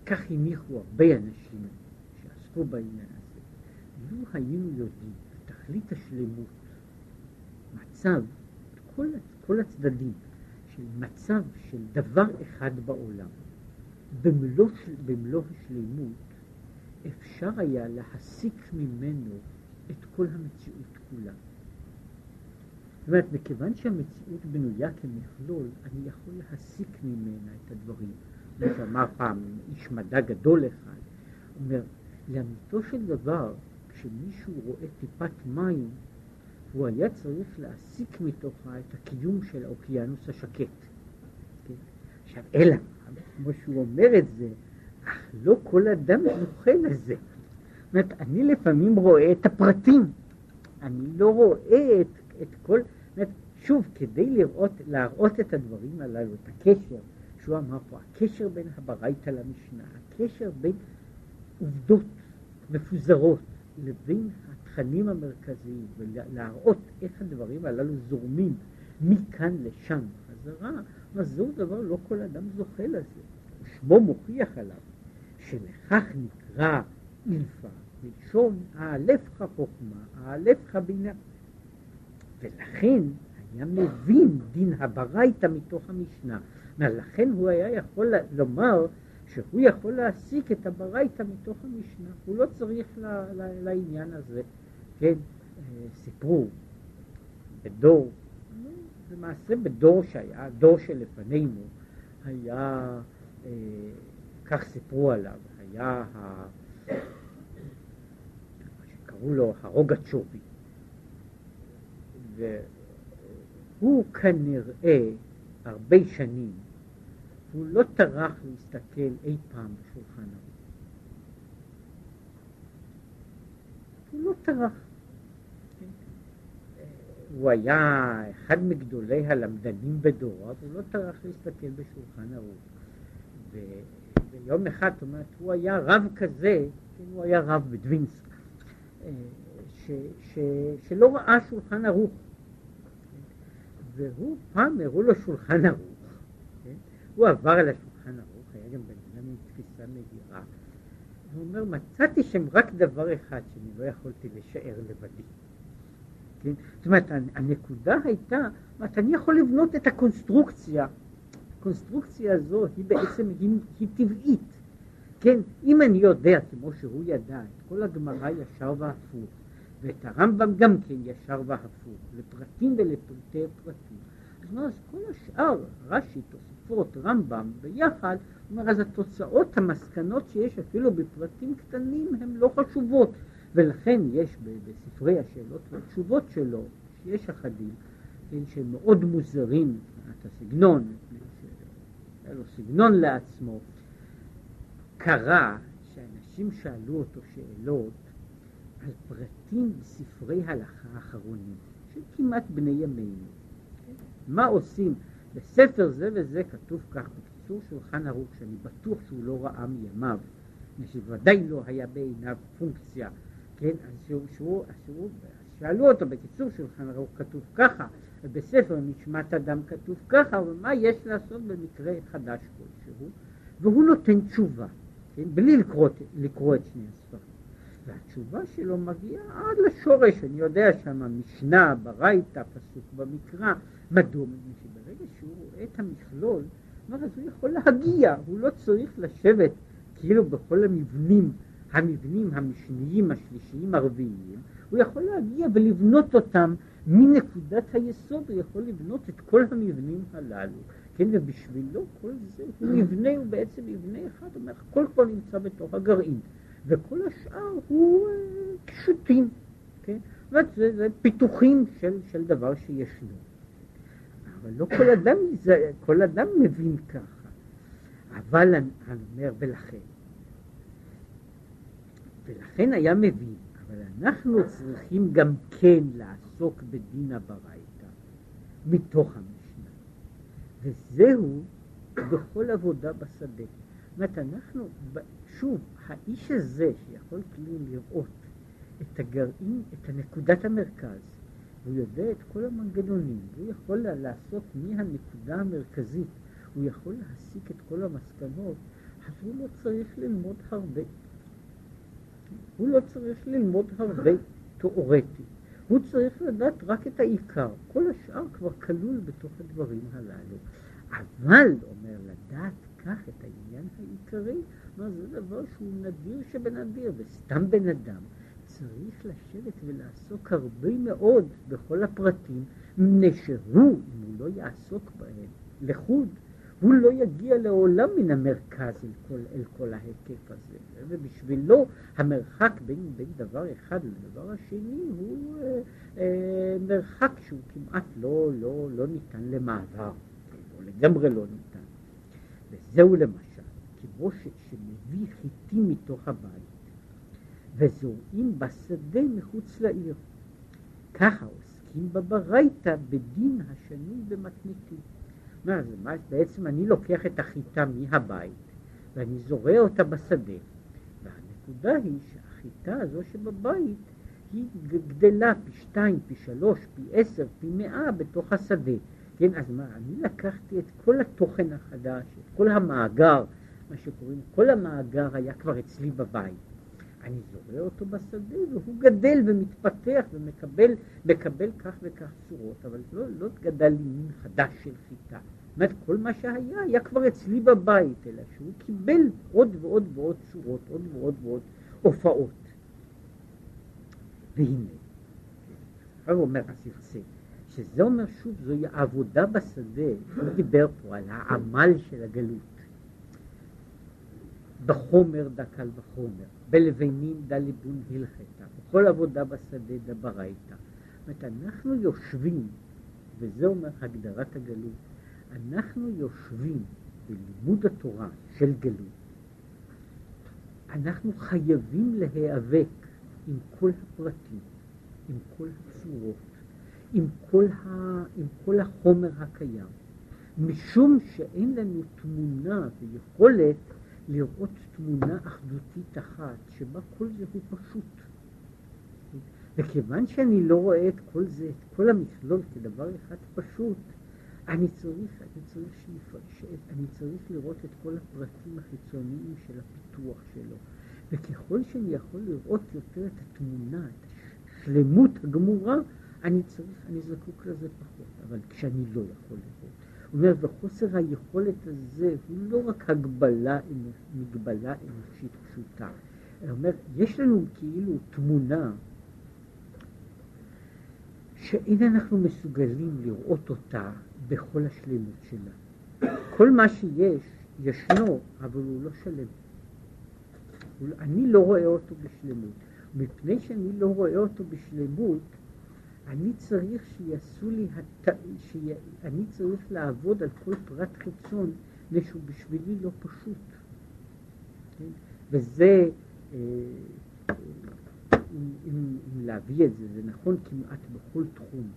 כך הניחו הרבה אנשים שעסקו בעניין הזה. לו היינו יודעים בתכלית השלמות, מצב, כל, כל הצדדים, של מצב של דבר אחד בעולם, במלוא, במלוא השלמות, אפשר היה להסיק ממנו את כל המציאות כולה. זאת אומרת, מכיוון שהמציאות בנויה כמכלול, אני יכול להסיק ממנה את הדברים. כמו שאמר פעם איש מדע גדול אחד, אומר, לאמיתו של דבר, כשמישהו רואה טיפת מים, הוא היה צריך להסיק מתוכה את הקיום של האוקיינוס השקט. כן? עכשיו, אלא, כמו שהוא אומר את זה, אך לא כל אדם זוכה לזה. זאת אומרת, אני לפעמים רואה את הפרטים, אני לא רואה את, את כל... זאת אומרת, שוב, כדי לראות, להראות את הדברים הללו, את הקשר, שהוא אמר פה, הקשר בין הברייתא למשנה, הקשר בין עובדות מפוזרות לבין התכנים המרכזיים, ולהראות איך הדברים הללו זורמים מכאן לשם חזרה, אז זהו דבר לא כל אדם זוכה לזה. שמו מוכיח עליו שלכך נקרא אילפה, מלשון האלף חוכמה, האלף בינה. ולכן היה מבין דין הברייתא מתוך המשנה. לכן הוא היה יכול לומר שהוא יכול להסיק את הברייתא מתוך המשנה, הוא לא צריך ל, ל, לעניין הזה, כן, אה, סיפרו בדור, למעשה בדור שהיה, הדור שלפנינו, היה, אה, כך סיפרו עליו, היה ה... שקראו לו הרוגה צ'ובי, והוא כנראה הרבה שנים הוא לא טרח להסתכל אי פעם בשולחן ערוך. הוא לא טרח. הוא היה אחד מגדולי הלמדנים בדורו, הוא לא טרח להסתכל בשולחן ערוך. ויום אחד, זאת אומרת, הוא היה רב כזה, כן, הוא היה רב בדווינסק, אה, ש, ש, שלא ראה שולחן ערוך. והוא, פעם הראו לו שולחן ערוך, הוא עבר על השולחן ערוך, היה גם בן אדם עם תפיסה מהירה. הוא אומר, מצאתי שם רק דבר אחד שאני לא יכולתי לשער לבדי. כן? זאת אומרת, הנקודה הייתה, אומרת, אני יכול לבנות את הקונסטרוקציה. הקונסטרוקציה הזו היא בעצם, היא, היא טבעית. כן, אם אני יודע, כמו שהוא ידע, את כל הגמרא ישר והפוך, ואת הרמב"ם גם כן ישר והפוך, לפרטים ולפרטי פרטים, אז מה, אז כל השאר, רש"י, תוספות, רמב"ם, ביחד, אומר, אז התוצאות, המסקנות שיש אפילו בפרטים קטנים הן לא חשובות, ולכן יש בספרי השאלות והתשובות שלו, שיש אחדים, כן, שהם מאוד מוזרים מבחינת הסגנון, היה לו סגנון לעצמו, קרה שאנשים שאלו אותו שאלות על פרטים בספרי הלכה האחרונים, של כמעט בני ימינו. מה עושים? בספר זה וזה כתוב כך, בקיצור שולחן ערוך, שאני בטוח שהוא לא ראה מימיו, שוודאי לא היה בעיניו פונקציה, כן, אז שהוא, שהוא, שהוא, שאלו אותו, בקיצור שולחן ערוך כתוב ככה, ובספר נשמת אדם כתוב ככה, ומה יש לעשות במקרה חדש כלשהו, והוא נותן תשובה, כן, בלי לקרוא, לקרוא את שני הספרים. והתשובה שלו מגיעה עד לשורש, אני יודע שם משנה, ברייתא, פסוק במקרא, מדוע? שברגע שהוא רואה את המכלול, אז הוא יכול להגיע, הוא לא צריך לשבת כאילו בכל המבנים, המבנים המשניים, השלישיים, הרביעיים, הוא יכול להגיע ולבנות אותם מנקודת היסוד, הוא יכול לבנות את כל המבנים הללו, כן, ובשבילו כל זה, הוא מבנה, הוא בעצם מבנה אחד, אומר, הכל כבר נמצא בתוך הגרעין. וכל השאר הוא קישוטים, כן? זאת אומרת, זה, זה פיתוחים של, של דבר שישנו. אבל לא כל אדם, כל אדם מבין ככה. אבל אני אומר, ולכן, ולכן היה מבין, אבל אנחנו צריכים גם כן לעסוק בדין הברייתא, מתוך המשנה. וזהו בכל עבודה בשדה. זאת אומרת, אנחנו, שוב, האיש הזה שיכול כאילו לראות את הגרעין, את נקודת המרכז, הוא יודע את כל המנגנונים, הוא יכול לעשות מהנקודה המרכזית, הוא יכול להסיק את כל המסקנות, אז הוא לא צריך ללמוד הרבה. הוא לא צריך ללמוד הרבה תיאורטי. הוא צריך לדעת רק את העיקר. כל השאר כבר כלול בתוך הדברים הללו. אבל, אומר, לדעת כך את העניין העיקרי, מה זה דבר שהוא נדיר שבנדיר, וסתם בן אדם צריך לשבת ולעסוק הרבה מאוד בכל הפרטים, מפני שהוא, אם הוא לא יעסוק בהם לחוד, הוא לא יגיע לעולם מן המרכז אל כל, אל כל ההיקף הזה. ובשבילו המרחק בין, בין דבר אחד לדבר השני הוא אה, אה, מרחק שהוא כמעט לא, לא, לא ניתן למעבר, או לגמרי לא ניתן. וזהו למשל, כמו שמביא חיטים מתוך הבית וזורעים בשדה מחוץ לעיר. ככה עוסקים בברייתא בדין השנים במתניתים. מה זה, מה, בעצם אני לוקח את החיטה מהבית ואני זורע אותה בשדה. והנקודה היא שהחיטה הזו שבבית היא גדלה פי שתיים, פי שלוש, פי עשר, פי מאה בתוך השדה. כן, אז מה, אני לקחתי את כל התוכן החדש, את כל המאגר, מה שקוראים, כל המאגר היה כבר אצלי בבית. אני זורע אותו בשדה והוא גדל ומתפתח ומקבל מקבל כך וכך צורות, אבל לא, לא גדל לי מין חדש של חיטה. זאת אומרת, כל מה שהיה היה כבר אצלי בבית, אלא שהוא קיבל עוד ועוד ועוד צורות, עוד ועוד ועוד הופעות. והנה, עכשיו אומר הספסה, שזה אומר שוב, זוהי העבודה בשדה, הוא דיבר פה על העמל של הגלות. בחומר דקל בחומר, בלבנים דא ליבון הלכתה, בכל עבודה בשדה דברייתא. זאת אומרת, אנחנו יושבים, וזה אומר הגדרת הגלות, אנחנו יושבים בלימוד התורה של גלות, אנחנו חייבים להיאבק עם כל הפרטים, עם כל הצורות, עם כל, ה, עם כל החומר הקיים, משום שאין לנו תמונה ויכולת לראות תמונה אחדותית אחת, שבה כל זה הוא פשוט. וכיוון שאני לא רואה את כל זה, את כל המכלול כדבר אחד פשוט, אני צריך, אני צריך, שיפ... ש... אני צריך לראות את כל הפרטים החיצוניים של הפיתוח שלו. וככל שאני יכול לראות יותר את התמונה, את השלמות הגמורה, אני צריך, אני זקוק לזה פחות. אבל כשאני לא יכול לראות, אומר, וחוסר היכולת הזה הוא לא רק הגבלה, מגבלה אנושית פשוטה. הוא אומר, יש לנו כאילו תמונה שאין אנחנו מסוגלים לראות אותה בכל השלמות שלה. כל מה שיש, ישנו, אבל הוא לא שלם. אני לא רואה אותו בשלמות. מפני שאני לא רואה אותו בשלמות, אני צריך שיעשו לי, הת... שיה... אני צריך לעבוד על כל פרט חיצון, משהו בשבילי לא פשוט. כן? וזה, אה, אם, אם, אם להביא את זה, זה נכון כמעט בכל תחום.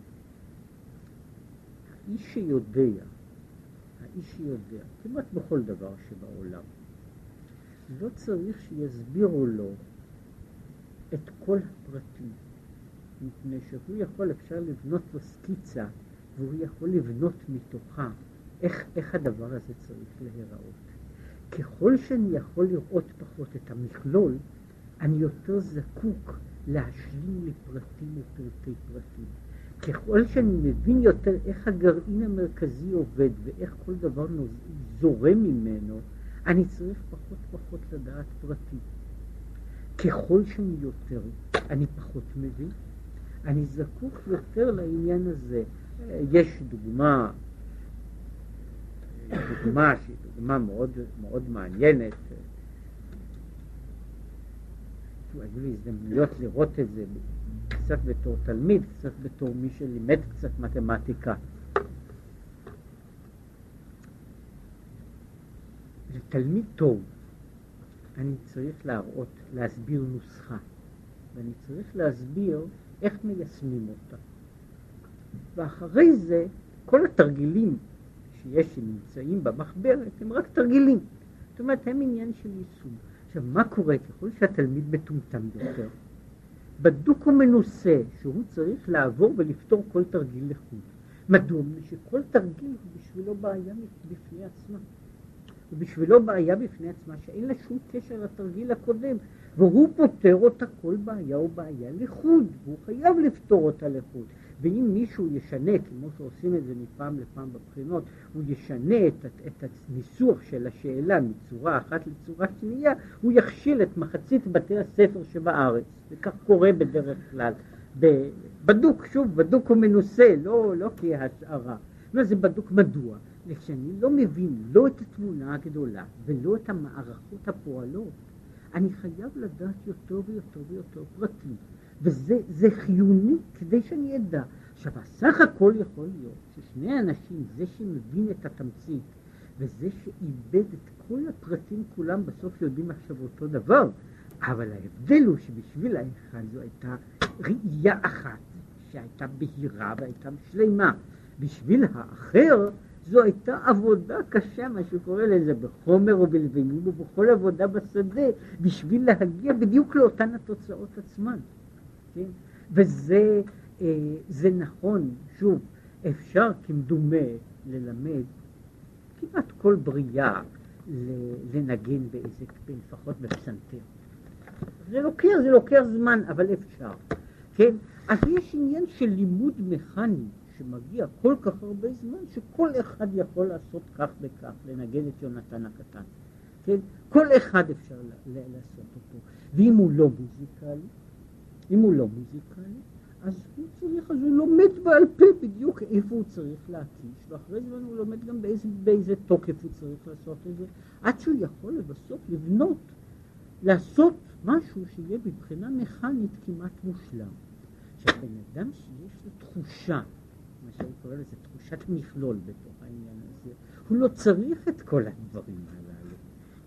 האיש שיודע, האיש שיודע, כמעט בכל דבר שבעולם, לא צריך שיסבירו לו את כל הפרטים. מפני שהוא יכול, אפשר לבנות לו סקיצה, והוא יכול לבנות מתוכה איך, איך הדבר הזה צריך להיראות. ככל שאני יכול לראות פחות את המכלול, אני יותר זקוק להשלים לי פרטים ופרטי פרטים. ככל שאני מבין יותר איך הגרעין המרכזי עובד ואיך כל דבר זורם ממנו, אני צריך פחות פחות לדעת פרטים. ככל שאני יותר, אני פחות מבין, אני זקוק יותר לעניין הזה. יש דוגמה, דוגמה שהיא דוגמה מאוד, מאוד מעניינת. היו לי הזדמנויות לראות את זה קצת בתור תלמיד, קצת בתור מי שלימד קצת מתמטיקה. לתלמיד טוב אני צריך להראות, להסביר נוסחה, ואני צריך להסביר איך מיישמים אותה. ואחרי זה, כל התרגילים שיש שנמצאים במחברת הם רק תרגילים. זאת אומרת, הם עניין של יישום. עכשיו, מה קורה ככל שהתלמיד מטומטם יותר? בדוק ומנוסה שהוא צריך לעבור ולפתור כל תרגיל לחוד. מדוע? שכל תרגיל הוא בשבילו בעיה בפני עצמה. ובשבילו בעיה בפני עצמה שאין לה שום קשר לתרגיל הקודם. והוא פותר אותה כל בעיה ובעיה לחוד, והוא חייב לפתור אותה לחוד. ואם מישהו ישנה, כמו שעושים את זה מפעם לפעם בבחינות, הוא ישנה את, את הניסוח של השאלה מצורה אחת לצורה שנייה, הוא יכשיל את מחצית בתי הספר שבארץ. וכך קורה בדרך כלל. בדוק, שוב, בדוק ומנוסה, לא, לא כהשערה. לא, זה בדוק מדוע? כשאני לא מבין לא את התמונה הגדולה ולא את המערכות הפועלות, אני חייב לדעת יותר ויותר ויותר פרטים. וזה חיוני כדי שאני אדע. עכשיו, הסך הכל יכול להיות ששני אנשים, זה שמבין את התמצית וזה שאיבד את כל הפרטים כולם, בסוף יודעים עכשיו אותו דבר. אבל ההבדל הוא שבשביל האחד זו הייתה ראייה אחת, שהייתה בהירה והייתה שלמה. בשביל האחר זו הייתה עבודה קשה, מה שקורא לזה, בחומר ובלבנים ובכל עבודה בשדה, בשביל להגיע בדיוק לאותן התוצאות עצמן. כן? וזה אה, נכון, שוב, אפשר כמדומה ללמד כמעט כל בריאה לנגן באיזה, לפחות בפסנתר. זה לוקח, זה לוקח זמן, אבל אפשר, כן? אז יש עניין של לימוד מכני שמגיע כל כך הרבה זמן, שכל אחד יכול לעשות כך וכך, לנגן את יונתן הקטן, כן? כל אחד אפשר לעשות אותו. ואם הוא לא מוזיקלי, אם הוא לא מוזיקלי, אז הוא צריך, אז הוא לומד בעל פה בדיוק איפה הוא צריך להקיש, ואחרי זמן הוא לומד גם באיזה, באיזה תוקף הוא צריך לעשות את זה, עד שהוא יכול לבסוף לבנות, לעשות משהו שיהיה מבחינה מכנית כמעט מושלם. עכשיו, בן אדם שיש לו תחושה, שאני קורא לזה תחושת מכלול בתוך העניין הזה, הוא לא צריך את כל הדברים הללו.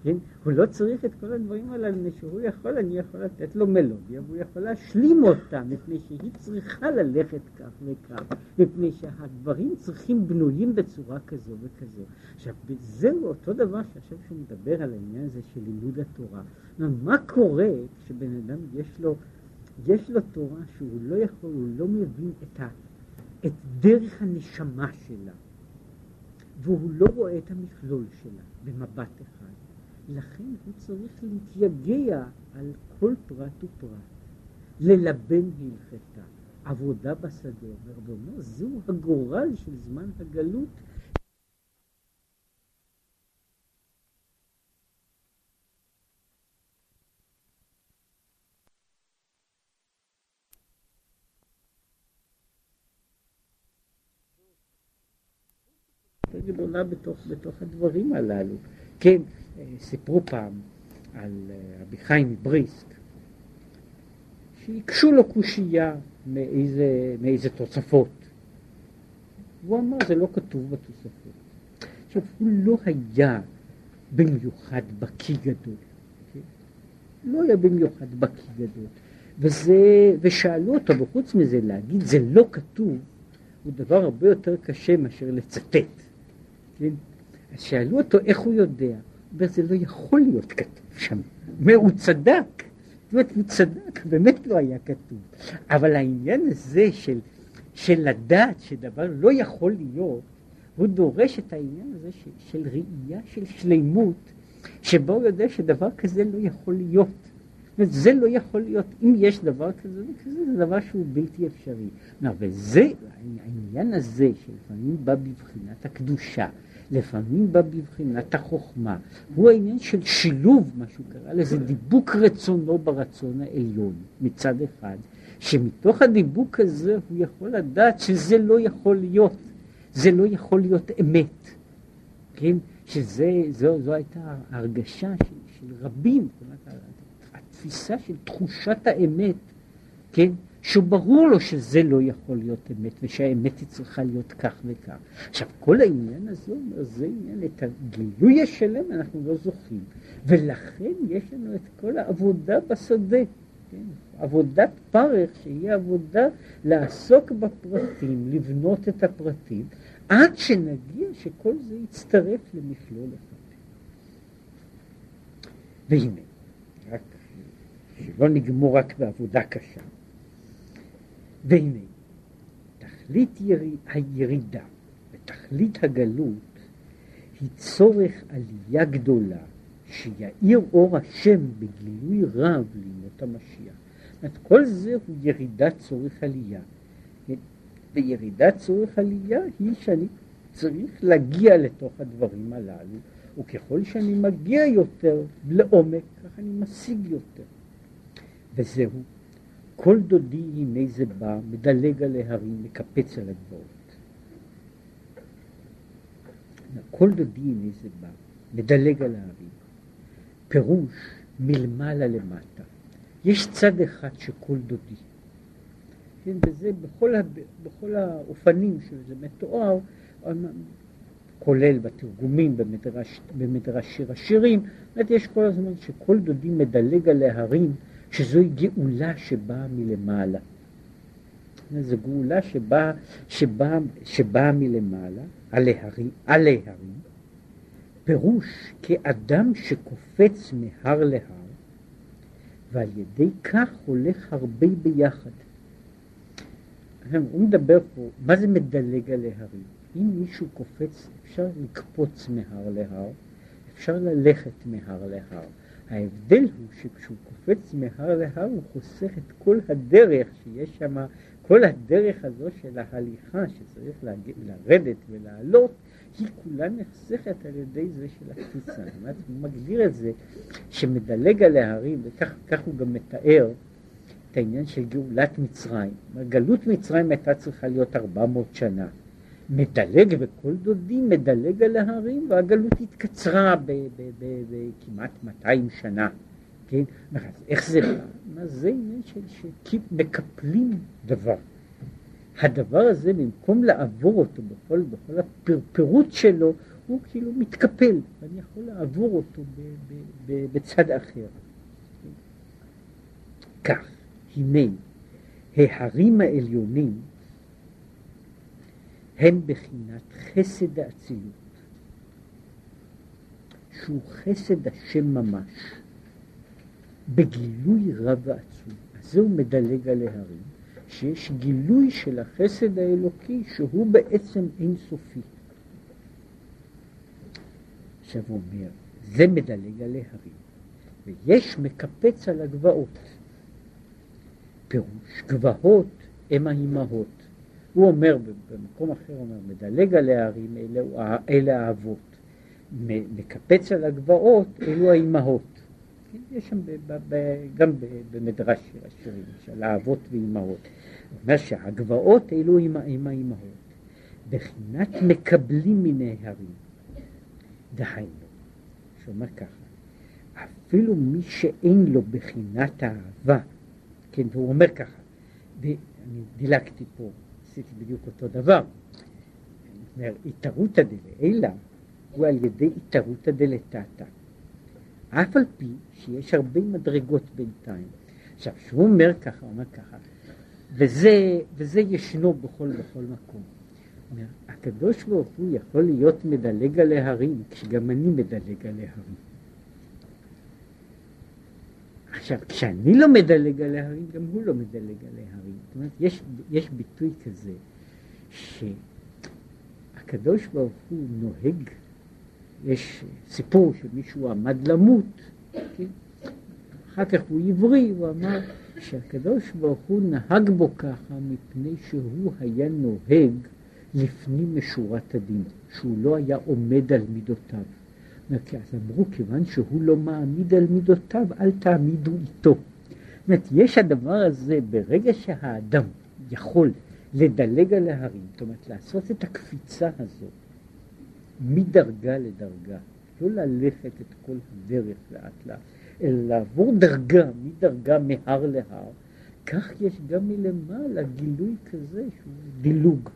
כן? הוא לא צריך את כל הדברים הללו, מפני שהוא יכול, אני יכול לתת לו מלודיה, והוא יכול להשלים אותה, מפני שהיא צריכה ללכת כך וכך, מפני שהדברים צריכים בנויים בצורה כזו וכזו. עכשיו, זהו אותו דבר שעכשיו שהוא מדבר על העניין הזה של לימוד התורה. מה קורה כשבן אדם יש לו, יש לו תורה שהוא לא יכול, הוא לא מבין את, ה, את דרך הנשמה שלה, והוא לא רואה את המכלול שלה במבט אחד. לכן הוא צריך להתייגע על כל פרט ופרט, ללבן הלכתה, עבודה בשדה, אומר ואומר, זהו הגורל של זמן הגלות גדולה בתוך, בתוך הדברים הללו. כן, אה, סיפרו פעם על אה, רבי חיים מבריסק, שהקשו לו קושייה מאיזה, מאיזה תוספות. והוא אמר, זה לא כתוב בתוספות. עכשיו, הוא לא היה במיוחד בקיא גדול. כן? לא היה במיוחד בקיא גדול. וזה, ושאלו אותו, וחוץ מזה להגיד זה לא כתוב, הוא דבר הרבה יותר קשה מאשר לצטט. כן? אז שאלו אותו איך הוא יודע. הוא אומר, זה לא יכול להיות כתוב שם. אומר, הוא צדק. זאת אומרת, הוא צדק, באמת לא היה כתוב. אבל העניין הזה של, של לדעת שדבר לא יכול להיות, הוא דורש את העניין הזה של, של ראייה של שלמות, שבו הוא יודע שדבר כזה לא יכול להיות. אומרת, זה לא יכול להיות, אם יש דבר כזה וכזה, זה דבר שהוא בלתי אפשרי. וזה, העניין הזה שלפעמים בא בבחינת הקדושה, לפעמים בא בבחינת החוכמה, הוא העניין של שילוב, מה שהוא קרא לזה, דיבוק רצונו ברצון העליון מצד אחד, שמתוך הדיבוק הזה הוא יכול לדעת שזה לא יכול להיות, זה לא יכול להיות אמת, כן? שזו הייתה ההרגשה של, של רבים, התפיסה של תחושת האמת, כן? שברור לו שזה לא יכול להיות אמת, ושהאמת היא צריכה להיות כך וכך. עכשיו, כל העניין הזה אומר, זה עניין, את הגילוי השלם אנחנו לא זוכים, ולכן יש לנו את כל העבודה בשדה, כן? עבודת פרך, שהיא עבודה לעסוק בפרטים, לבנות את הפרטים, עד שנגיע שכל זה יצטרף למכלול אחד. והנה, רק שלא נגמור רק בעבודה קשה. והנה, תכלית יריד, הירידה ותכלית הגלות היא צורך עלייה גדולה שיאיר אור השם בגילוי רב לימות המשיח. זאת כל זה הוא ירידת צורך עלייה. וירידת צורך עלייה היא שאני צריך להגיע לתוך הדברים הללו, וככל שאני מגיע יותר לעומק, כך אני משיג יותר. וזהו, כל דודי הנה זה בא, מדלג על ההרים, מקפץ על הגבעות. כל דודי הנה זה בא, מדלג על ההרים. פירוש מלמעלה למטה. יש צד אחד שכל דודי. כן, וזה בכל, הב... בכל האופנים שזה מתואר, כולל בתרגומים, במדרש, במדרש שיר השירים, זאת אומרת, יש כל הזמן שכל דודי מדלג על ההרים, שזוהי גאולה שבאה מלמעלה. זו גאולה שבאה, שבא, שבא מלמעלה, על ההרים, על ההרים, פירוש כאדם שקופץ מהר להר, ועל ידי כך הולך הרבה ביחד. הוא מדבר פה, מה זה מדלג על ההרים? אם מישהו קופץ, אפשר לקפוץ מהר להר, אפשר ללכת מהר להר. ההבדל הוא שכשהוא קופץ מהר להר הוא חוסך את כל הדרך שיש שם, כל הדרך הזו של ההליכה שצריך לרדת ולעלות, היא כולה נחסכת על ידי זה של הקפיצה. זאת הוא מגדיר את זה שמדלג על ההרים, וכך הוא גם מתאר את העניין של גאולת מצרים. גלות מצרים הייתה צריכה להיות 400 שנה. מדלג, וכל דודי מדלג על ההרים, והגלות התקצרה בכמעט 200 שנה. כן? אז איך זה בא? מה זה עניין של שמקפלים דבר. הדבר הזה, במקום לעבור אותו בכל, בכל הפירוט שלו, הוא כאילו מתקפל, ואני יכול לעבור אותו ב, ב, ב, בצד אחר. כך, הנה, ההרים העליונים הם בחינת חסד האצילות, שהוא חסד השם ממש, בגילוי רב ועצום. אז זהו מדלג על ההרים, שיש גילוי של החסד האלוקי שהוא בעצם אינסופי. עכשיו הוא אומר, זה מדלג על ההרים, ויש מקפץ על הגבעות. פירוש, גבעות הם האימהות. הוא אומר במקום אחר, הוא אומר, מדלג על ההרים, אלה, אלה האבות. מקפץ על הגבעות, אלו האימהות. כן, יש שם ב, ב, ב, גם במדרש של השירים, של האבות ואימהות. הוא אומר שהגבעות אלו עם, עם האימהות. בחינת מקבלים מן ההרים. דהיינו, שאומר ככה, אפילו מי שאין לו בחינת האהבה, כן, והוא אומר ככה, ואני דילגתי פה, עשיתי בדיוק אותו דבר. אומר, התערותא דלעילא הוא על ידי התערותא דלתתא. אף על פי שיש הרבה מדרגות בינתיים. עכשיו, כשהוא אומר ככה, הוא אומר ככה, וזה, וזה ישנו בכל, בכל מקום. אומר, הקדוש ברוך הוא יכול להיות מדלג על ההרים, כשגם אני מדלג על ההרים. עכשיו, כשאני לא מדלג על ההרים, גם הוא לא מדלג על ההרים. זאת אומרת, יש, יש ביטוי כזה, שהקדוש ברוך הוא נוהג, יש סיפור שמישהו עמד למות, כן? אחר כך הוא עברי, הוא אמר שהקדוש ברוך הוא נהג בו ככה מפני שהוא היה נוהג לפנים משורת הדין, שהוא לא היה עומד על מידותיו. כי אז אמרו, כיוון שהוא לא מעמיד על מידותיו, אל תעמידו איתו. זאת אומרת, יש הדבר הזה, ברגע שהאדם יכול לדלג על ההרים, זאת אומרת, לעשות את הקפיצה הזו מדרגה לדרגה, לא ללכת את כל הדרך לאט לאט, אלא לעבור דרגה, מדרגה מהר להר, כך יש גם מלמעלה גילוי כזה שהוא דילוג.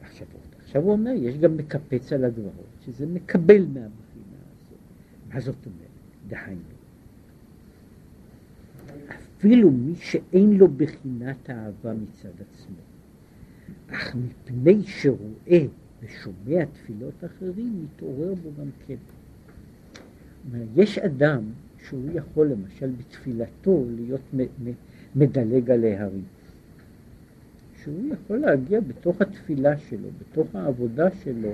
עכשיו, עכשיו הוא אומר, יש גם מקפץ על הגבעות, שזה מקבל מהבחינה. מה זאת אומרת? דהיינו, אפילו מי שאין לו בחינת אהבה מצד עצמו, אך מפני שרואה ושומע תפילות אחרים, מתעורר בו גם כן. יש אדם שהוא יכול למשל בתפילתו להיות מדלג על ההרים. שהוא יכול להגיע בתוך התפילה שלו, בתוך העבודה שלו,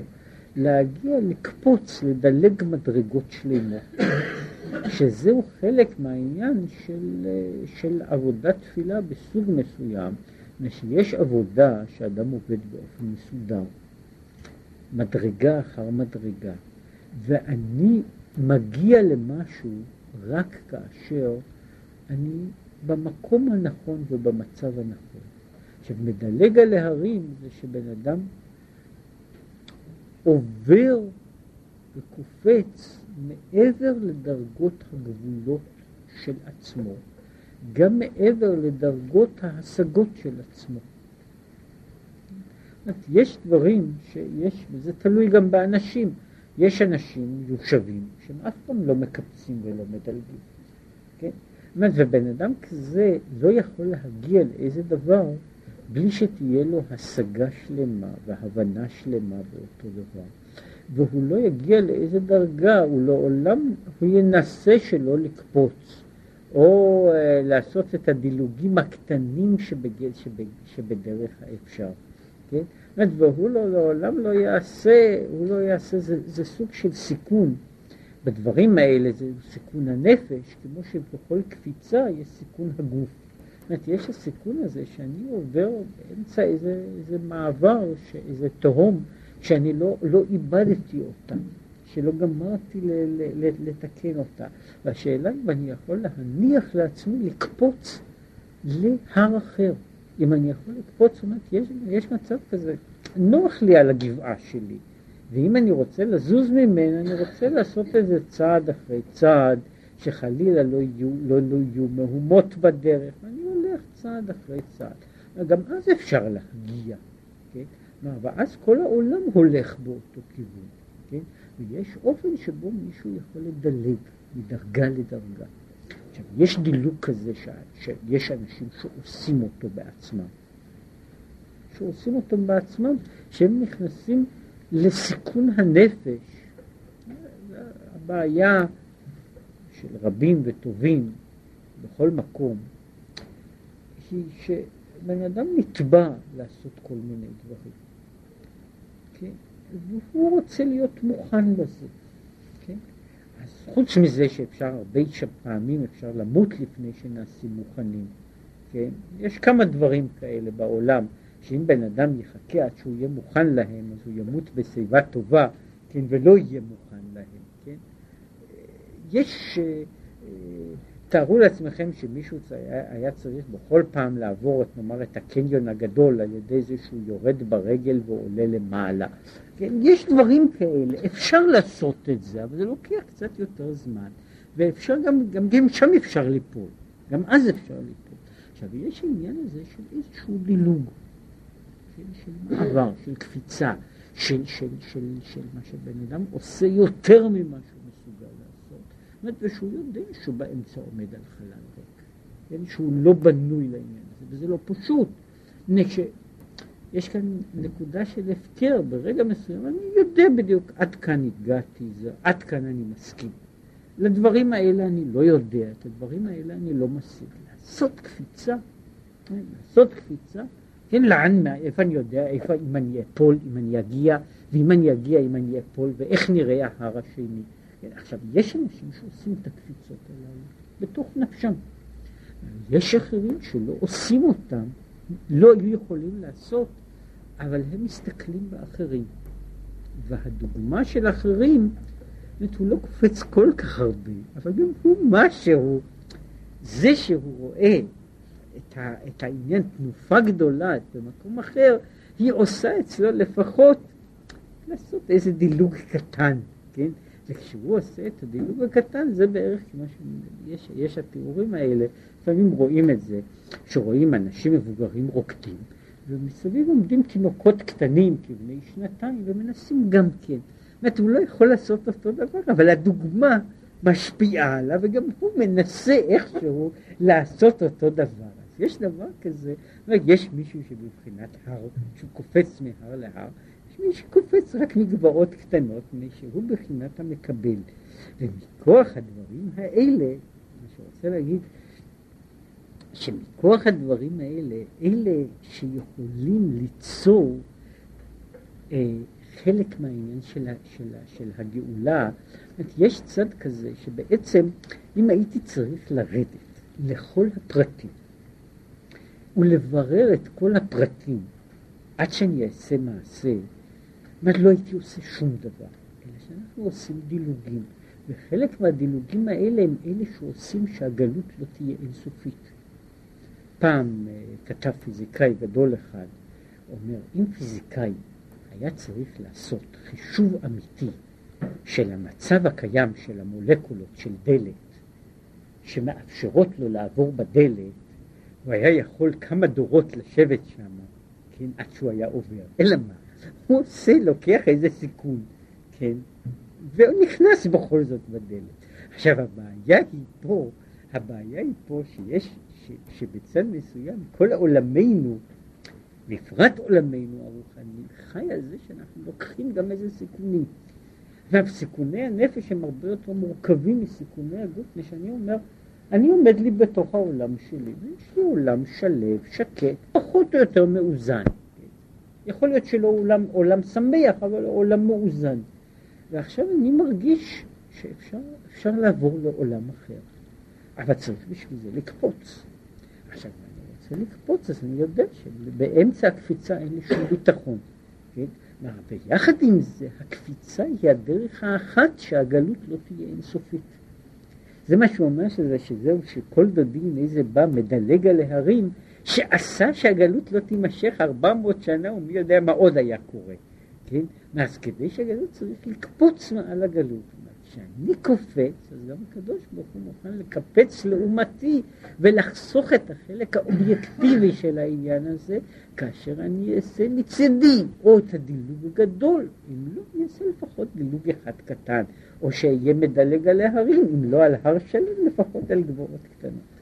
להגיע, לקפוץ, לדלג מדרגות שלמות, שזהו חלק מהעניין של, של עבודת תפילה בסוג מסוים, שיש עבודה שאדם עובד באופן מסודר, מדרגה אחר מדרגה, ואני מגיע למשהו רק כאשר אני במקום הנכון ובמצב הנכון. עכשיו, מדלג על ההרים זה שבן אדם עובר וקופץ מעבר לדרגות הגבולות של עצמו, גם מעבר לדרגות ההשגות של עצמו. יש דברים שיש, וזה תלוי גם באנשים, יש אנשים יושבים שהם אף פעם לא מקפצים ולא מדלגים, כן? אומרת, ובן אדם כזה לא יכול להגיע לאיזה דבר בלי שתהיה לו השגה שלמה והבנה שלמה באותו דבר. והוא לא יגיע לאיזה דרגה, הוא לעולם, הוא ינסה שלא לקפוץ, או uh, לעשות את הדילוגים הקטנים שבג... שבג... שבדרך האפשר. כן? והוא לא, לעולם לא יעשה, הוא לא יעשה, זה, זה סוג של סיכון. בדברים האלה זה סיכון הנפש, כמו שבכל קפיצה יש סיכון הגוף. אומרת, יש הסיכון הזה שאני עובר באמצע איזה, איזה מעבר, איזה תהום, שאני לא, לא איבדתי אותה, שלא גמרתי ל, ל, ל, לתקן אותה. והשאלה אם אני יכול להניח לעצמי לקפוץ להר אחר. אם אני יכול לקפוץ, זאת אומרת, יש, יש מצב כזה, נוח לי על הגבעה שלי. ואם אני רוצה לזוז ממנה, אני רוצה לעשות איזה צעד אחרי צעד, שחלילה לא יהיו, לא, לא יהיו מהומות בדרך, ואני הולך צעד אחרי צעד. גם אז אפשר להגיע, כן? ואז כל העולם הולך באותו כיוון, כן? ויש אופן שבו מישהו יכול לדלג מדרגה לדרגה. עכשיו, יש דילוג כזה ש... שיש אנשים שעושים אותו בעצמם. שעושים אותו בעצמם, שהם נכנסים לסיכון הנפש. הבעיה של רבים וטובים בכל מקום היא שבן אדם נתבע לעשות כל מיני דברים. כן? והוא רוצה להיות מוכן לזה. כן? אז חוץ מזה שאפשר הרבה פעמים אפשר למות לפני שנעשים מוכנים. כן? יש כמה דברים כאלה בעולם. שאם בן אדם יחכה עד שהוא יהיה מוכן להם, אז הוא ימות בשיבה טובה, כן, ולא יהיה מוכן להם, כן. יש, אה, תארו לעצמכם שמישהו היה, צריך בכל פעם לעבור, את, נאמר, את הקניון הגדול על ידי זה שהוא יורד ברגל ועולה למעלה. כן, יש דברים כאלה, אפשר לעשות את זה, אבל זה לוקח קצת יותר זמן, ואפשר גם, גם, גם שם אפשר ליפול, גם אז אפשר ליפול. עכשיו, יש עניין הזה של איזשהו דילוג. של, של מעבר, של קפיצה, של, של, של, של מה שבן אדם עושה יותר ממה שהוא מסוגל לעשות. זאת אומרת, ושהוא יודע שהוא באמצע עומד על חלל ריק, כן? שהוא לא בנוי לעניין הזה, וזה לא פשוט. יש כאן נקודה של הפקר, ברגע מסוים אני יודע בדיוק עד כאן הגעתי, זה, עד כאן אני מסכים. לדברים האלה אני לא יודע, את הדברים האלה אני לא משיג. לעשות קפיצה, כן? לעשות קפיצה כן, לאן, איפה אני יודע, איפה, אם אני אפול, אם אני אגיע, ואם אני אגיע, אם אני אפול, ואיך נראה ההר השני. עכשיו, יש אנשים שעושים את הקפיצות הללו בתוך נפשם. יש אחרים שלא עושים אותם, לא היו יכולים לעשות, אבל הם מסתכלים באחרים. והדוגמה של אחרים, זאת הוא לא קופץ כל כך הרבה, אבל גם הוא משהו, זה שהוא רואה את, ה, את העניין תנופה גדולה במקום אחר, היא עושה אצלו לפחות לעשות איזה דילוג קטן, כן? וכשהוא עושה את הדילוג הקטן זה בערך כמו שיש יש התיאורים האלה, לפעמים רואים את זה, שרואים אנשים מבוגרים רוקדים, ומסביב עומדים תינוקות קטנים כבני שנתיים ומנסים גם כן. זאת אומרת, הוא לא יכול לעשות אותו דבר, אבל הדוגמה משפיעה עליו וגם הוא מנסה איכשהו לעשות אותו דבר. יש דבר כזה, יש מישהו שבבחינת הר, שהוא קופץ מהר להר, יש מי שקופץ רק מגבעות קטנות, מפני שהוא בחינת המקבל. ומכוח הדברים האלה, מה שרוצה להגיד, שמכוח הדברים האלה, אלה שיכולים ליצור אה, חלק מהעניין של, של, של הגאולה, יש צד כזה שבעצם אם הייתי צריך לרדת לכל הפרטים ולברר את כל הפרטים עד שאני אעשה מעשה, זאת לא הייתי עושה שום דבר, אלא שאנחנו עושים דילוגים, וחלק מהדילוגים האלה הם אלה שעושים שהגלות לא תהיה אינסופית. פעם uh, כתב פיזיקאי גדול אחד, אומר, אם פיזיקאי היה צריך לעשות חישוב אמיתי של המצב הקיים של המולקולות של דלת, שמאפשרות לו לעבור בדלת, הוא היה יכול כמה דורות לשבת שם, כן, עד שהוא היה עובר. אלא מה? עושה, לוקח איזה סיכון, כן, והוא נכנס בכל זאת בדלת. עכשיו הבעיה היא פה, הבעיה היא פה שיש, ש, שבצד מסוים כל עולמנו, בפרט עולמנו הרוחני, חי על זה שאנחנו לוקחים גם איזה סיכונים. וסיכוני הנפש הם הרבה יותר מורכבים מסיכוני הגוף, מפני שאני אומר, אני עומד לי בתוך העולם שלי, ויש לי עולם שלב, שקט, פחות או יותר מאוזן. יכול להיות שלא עולם, עולם שמח, אבל עולם מאוזן. ועכשיו אני מרגיש שאפשר לעבור לעולם אחר, אבל צריך בשביל זה לקפוץ. עכשיו, אני רוצה לקפוץ, אז אני יודע שבאמצע הקפיצה אין לי שום ביטחון. כן? ויחד עם זה, הקפיצה היא הדרך האחת שהגלות לא תהיה אינסופית. זה מה שהוא אומר שזה, שזהו, שכל דודי איזה בא מדלג על ההרים, שעשה שהגלות לא תימשך ארבע מאות שנה, ומי יודע מה עוד היה קורה. כן? אז כדי שהגלות צריך לקפוץ מעל הגלות. כשאני קופץ, אז גם הקדוש ברוך הוא מוכן לקפץ לעומתי ולחסוך את החלק האובייקטיבי של העניין הזה, כאשר אני אעשה מצידי או את הדילוג הגדול, אם לא, אני אעשה לפחות דילוג אחד קטן, או שאהיה מדלג על ההרים, אם לא על הר שלם, לפחות על גבורות קטנות.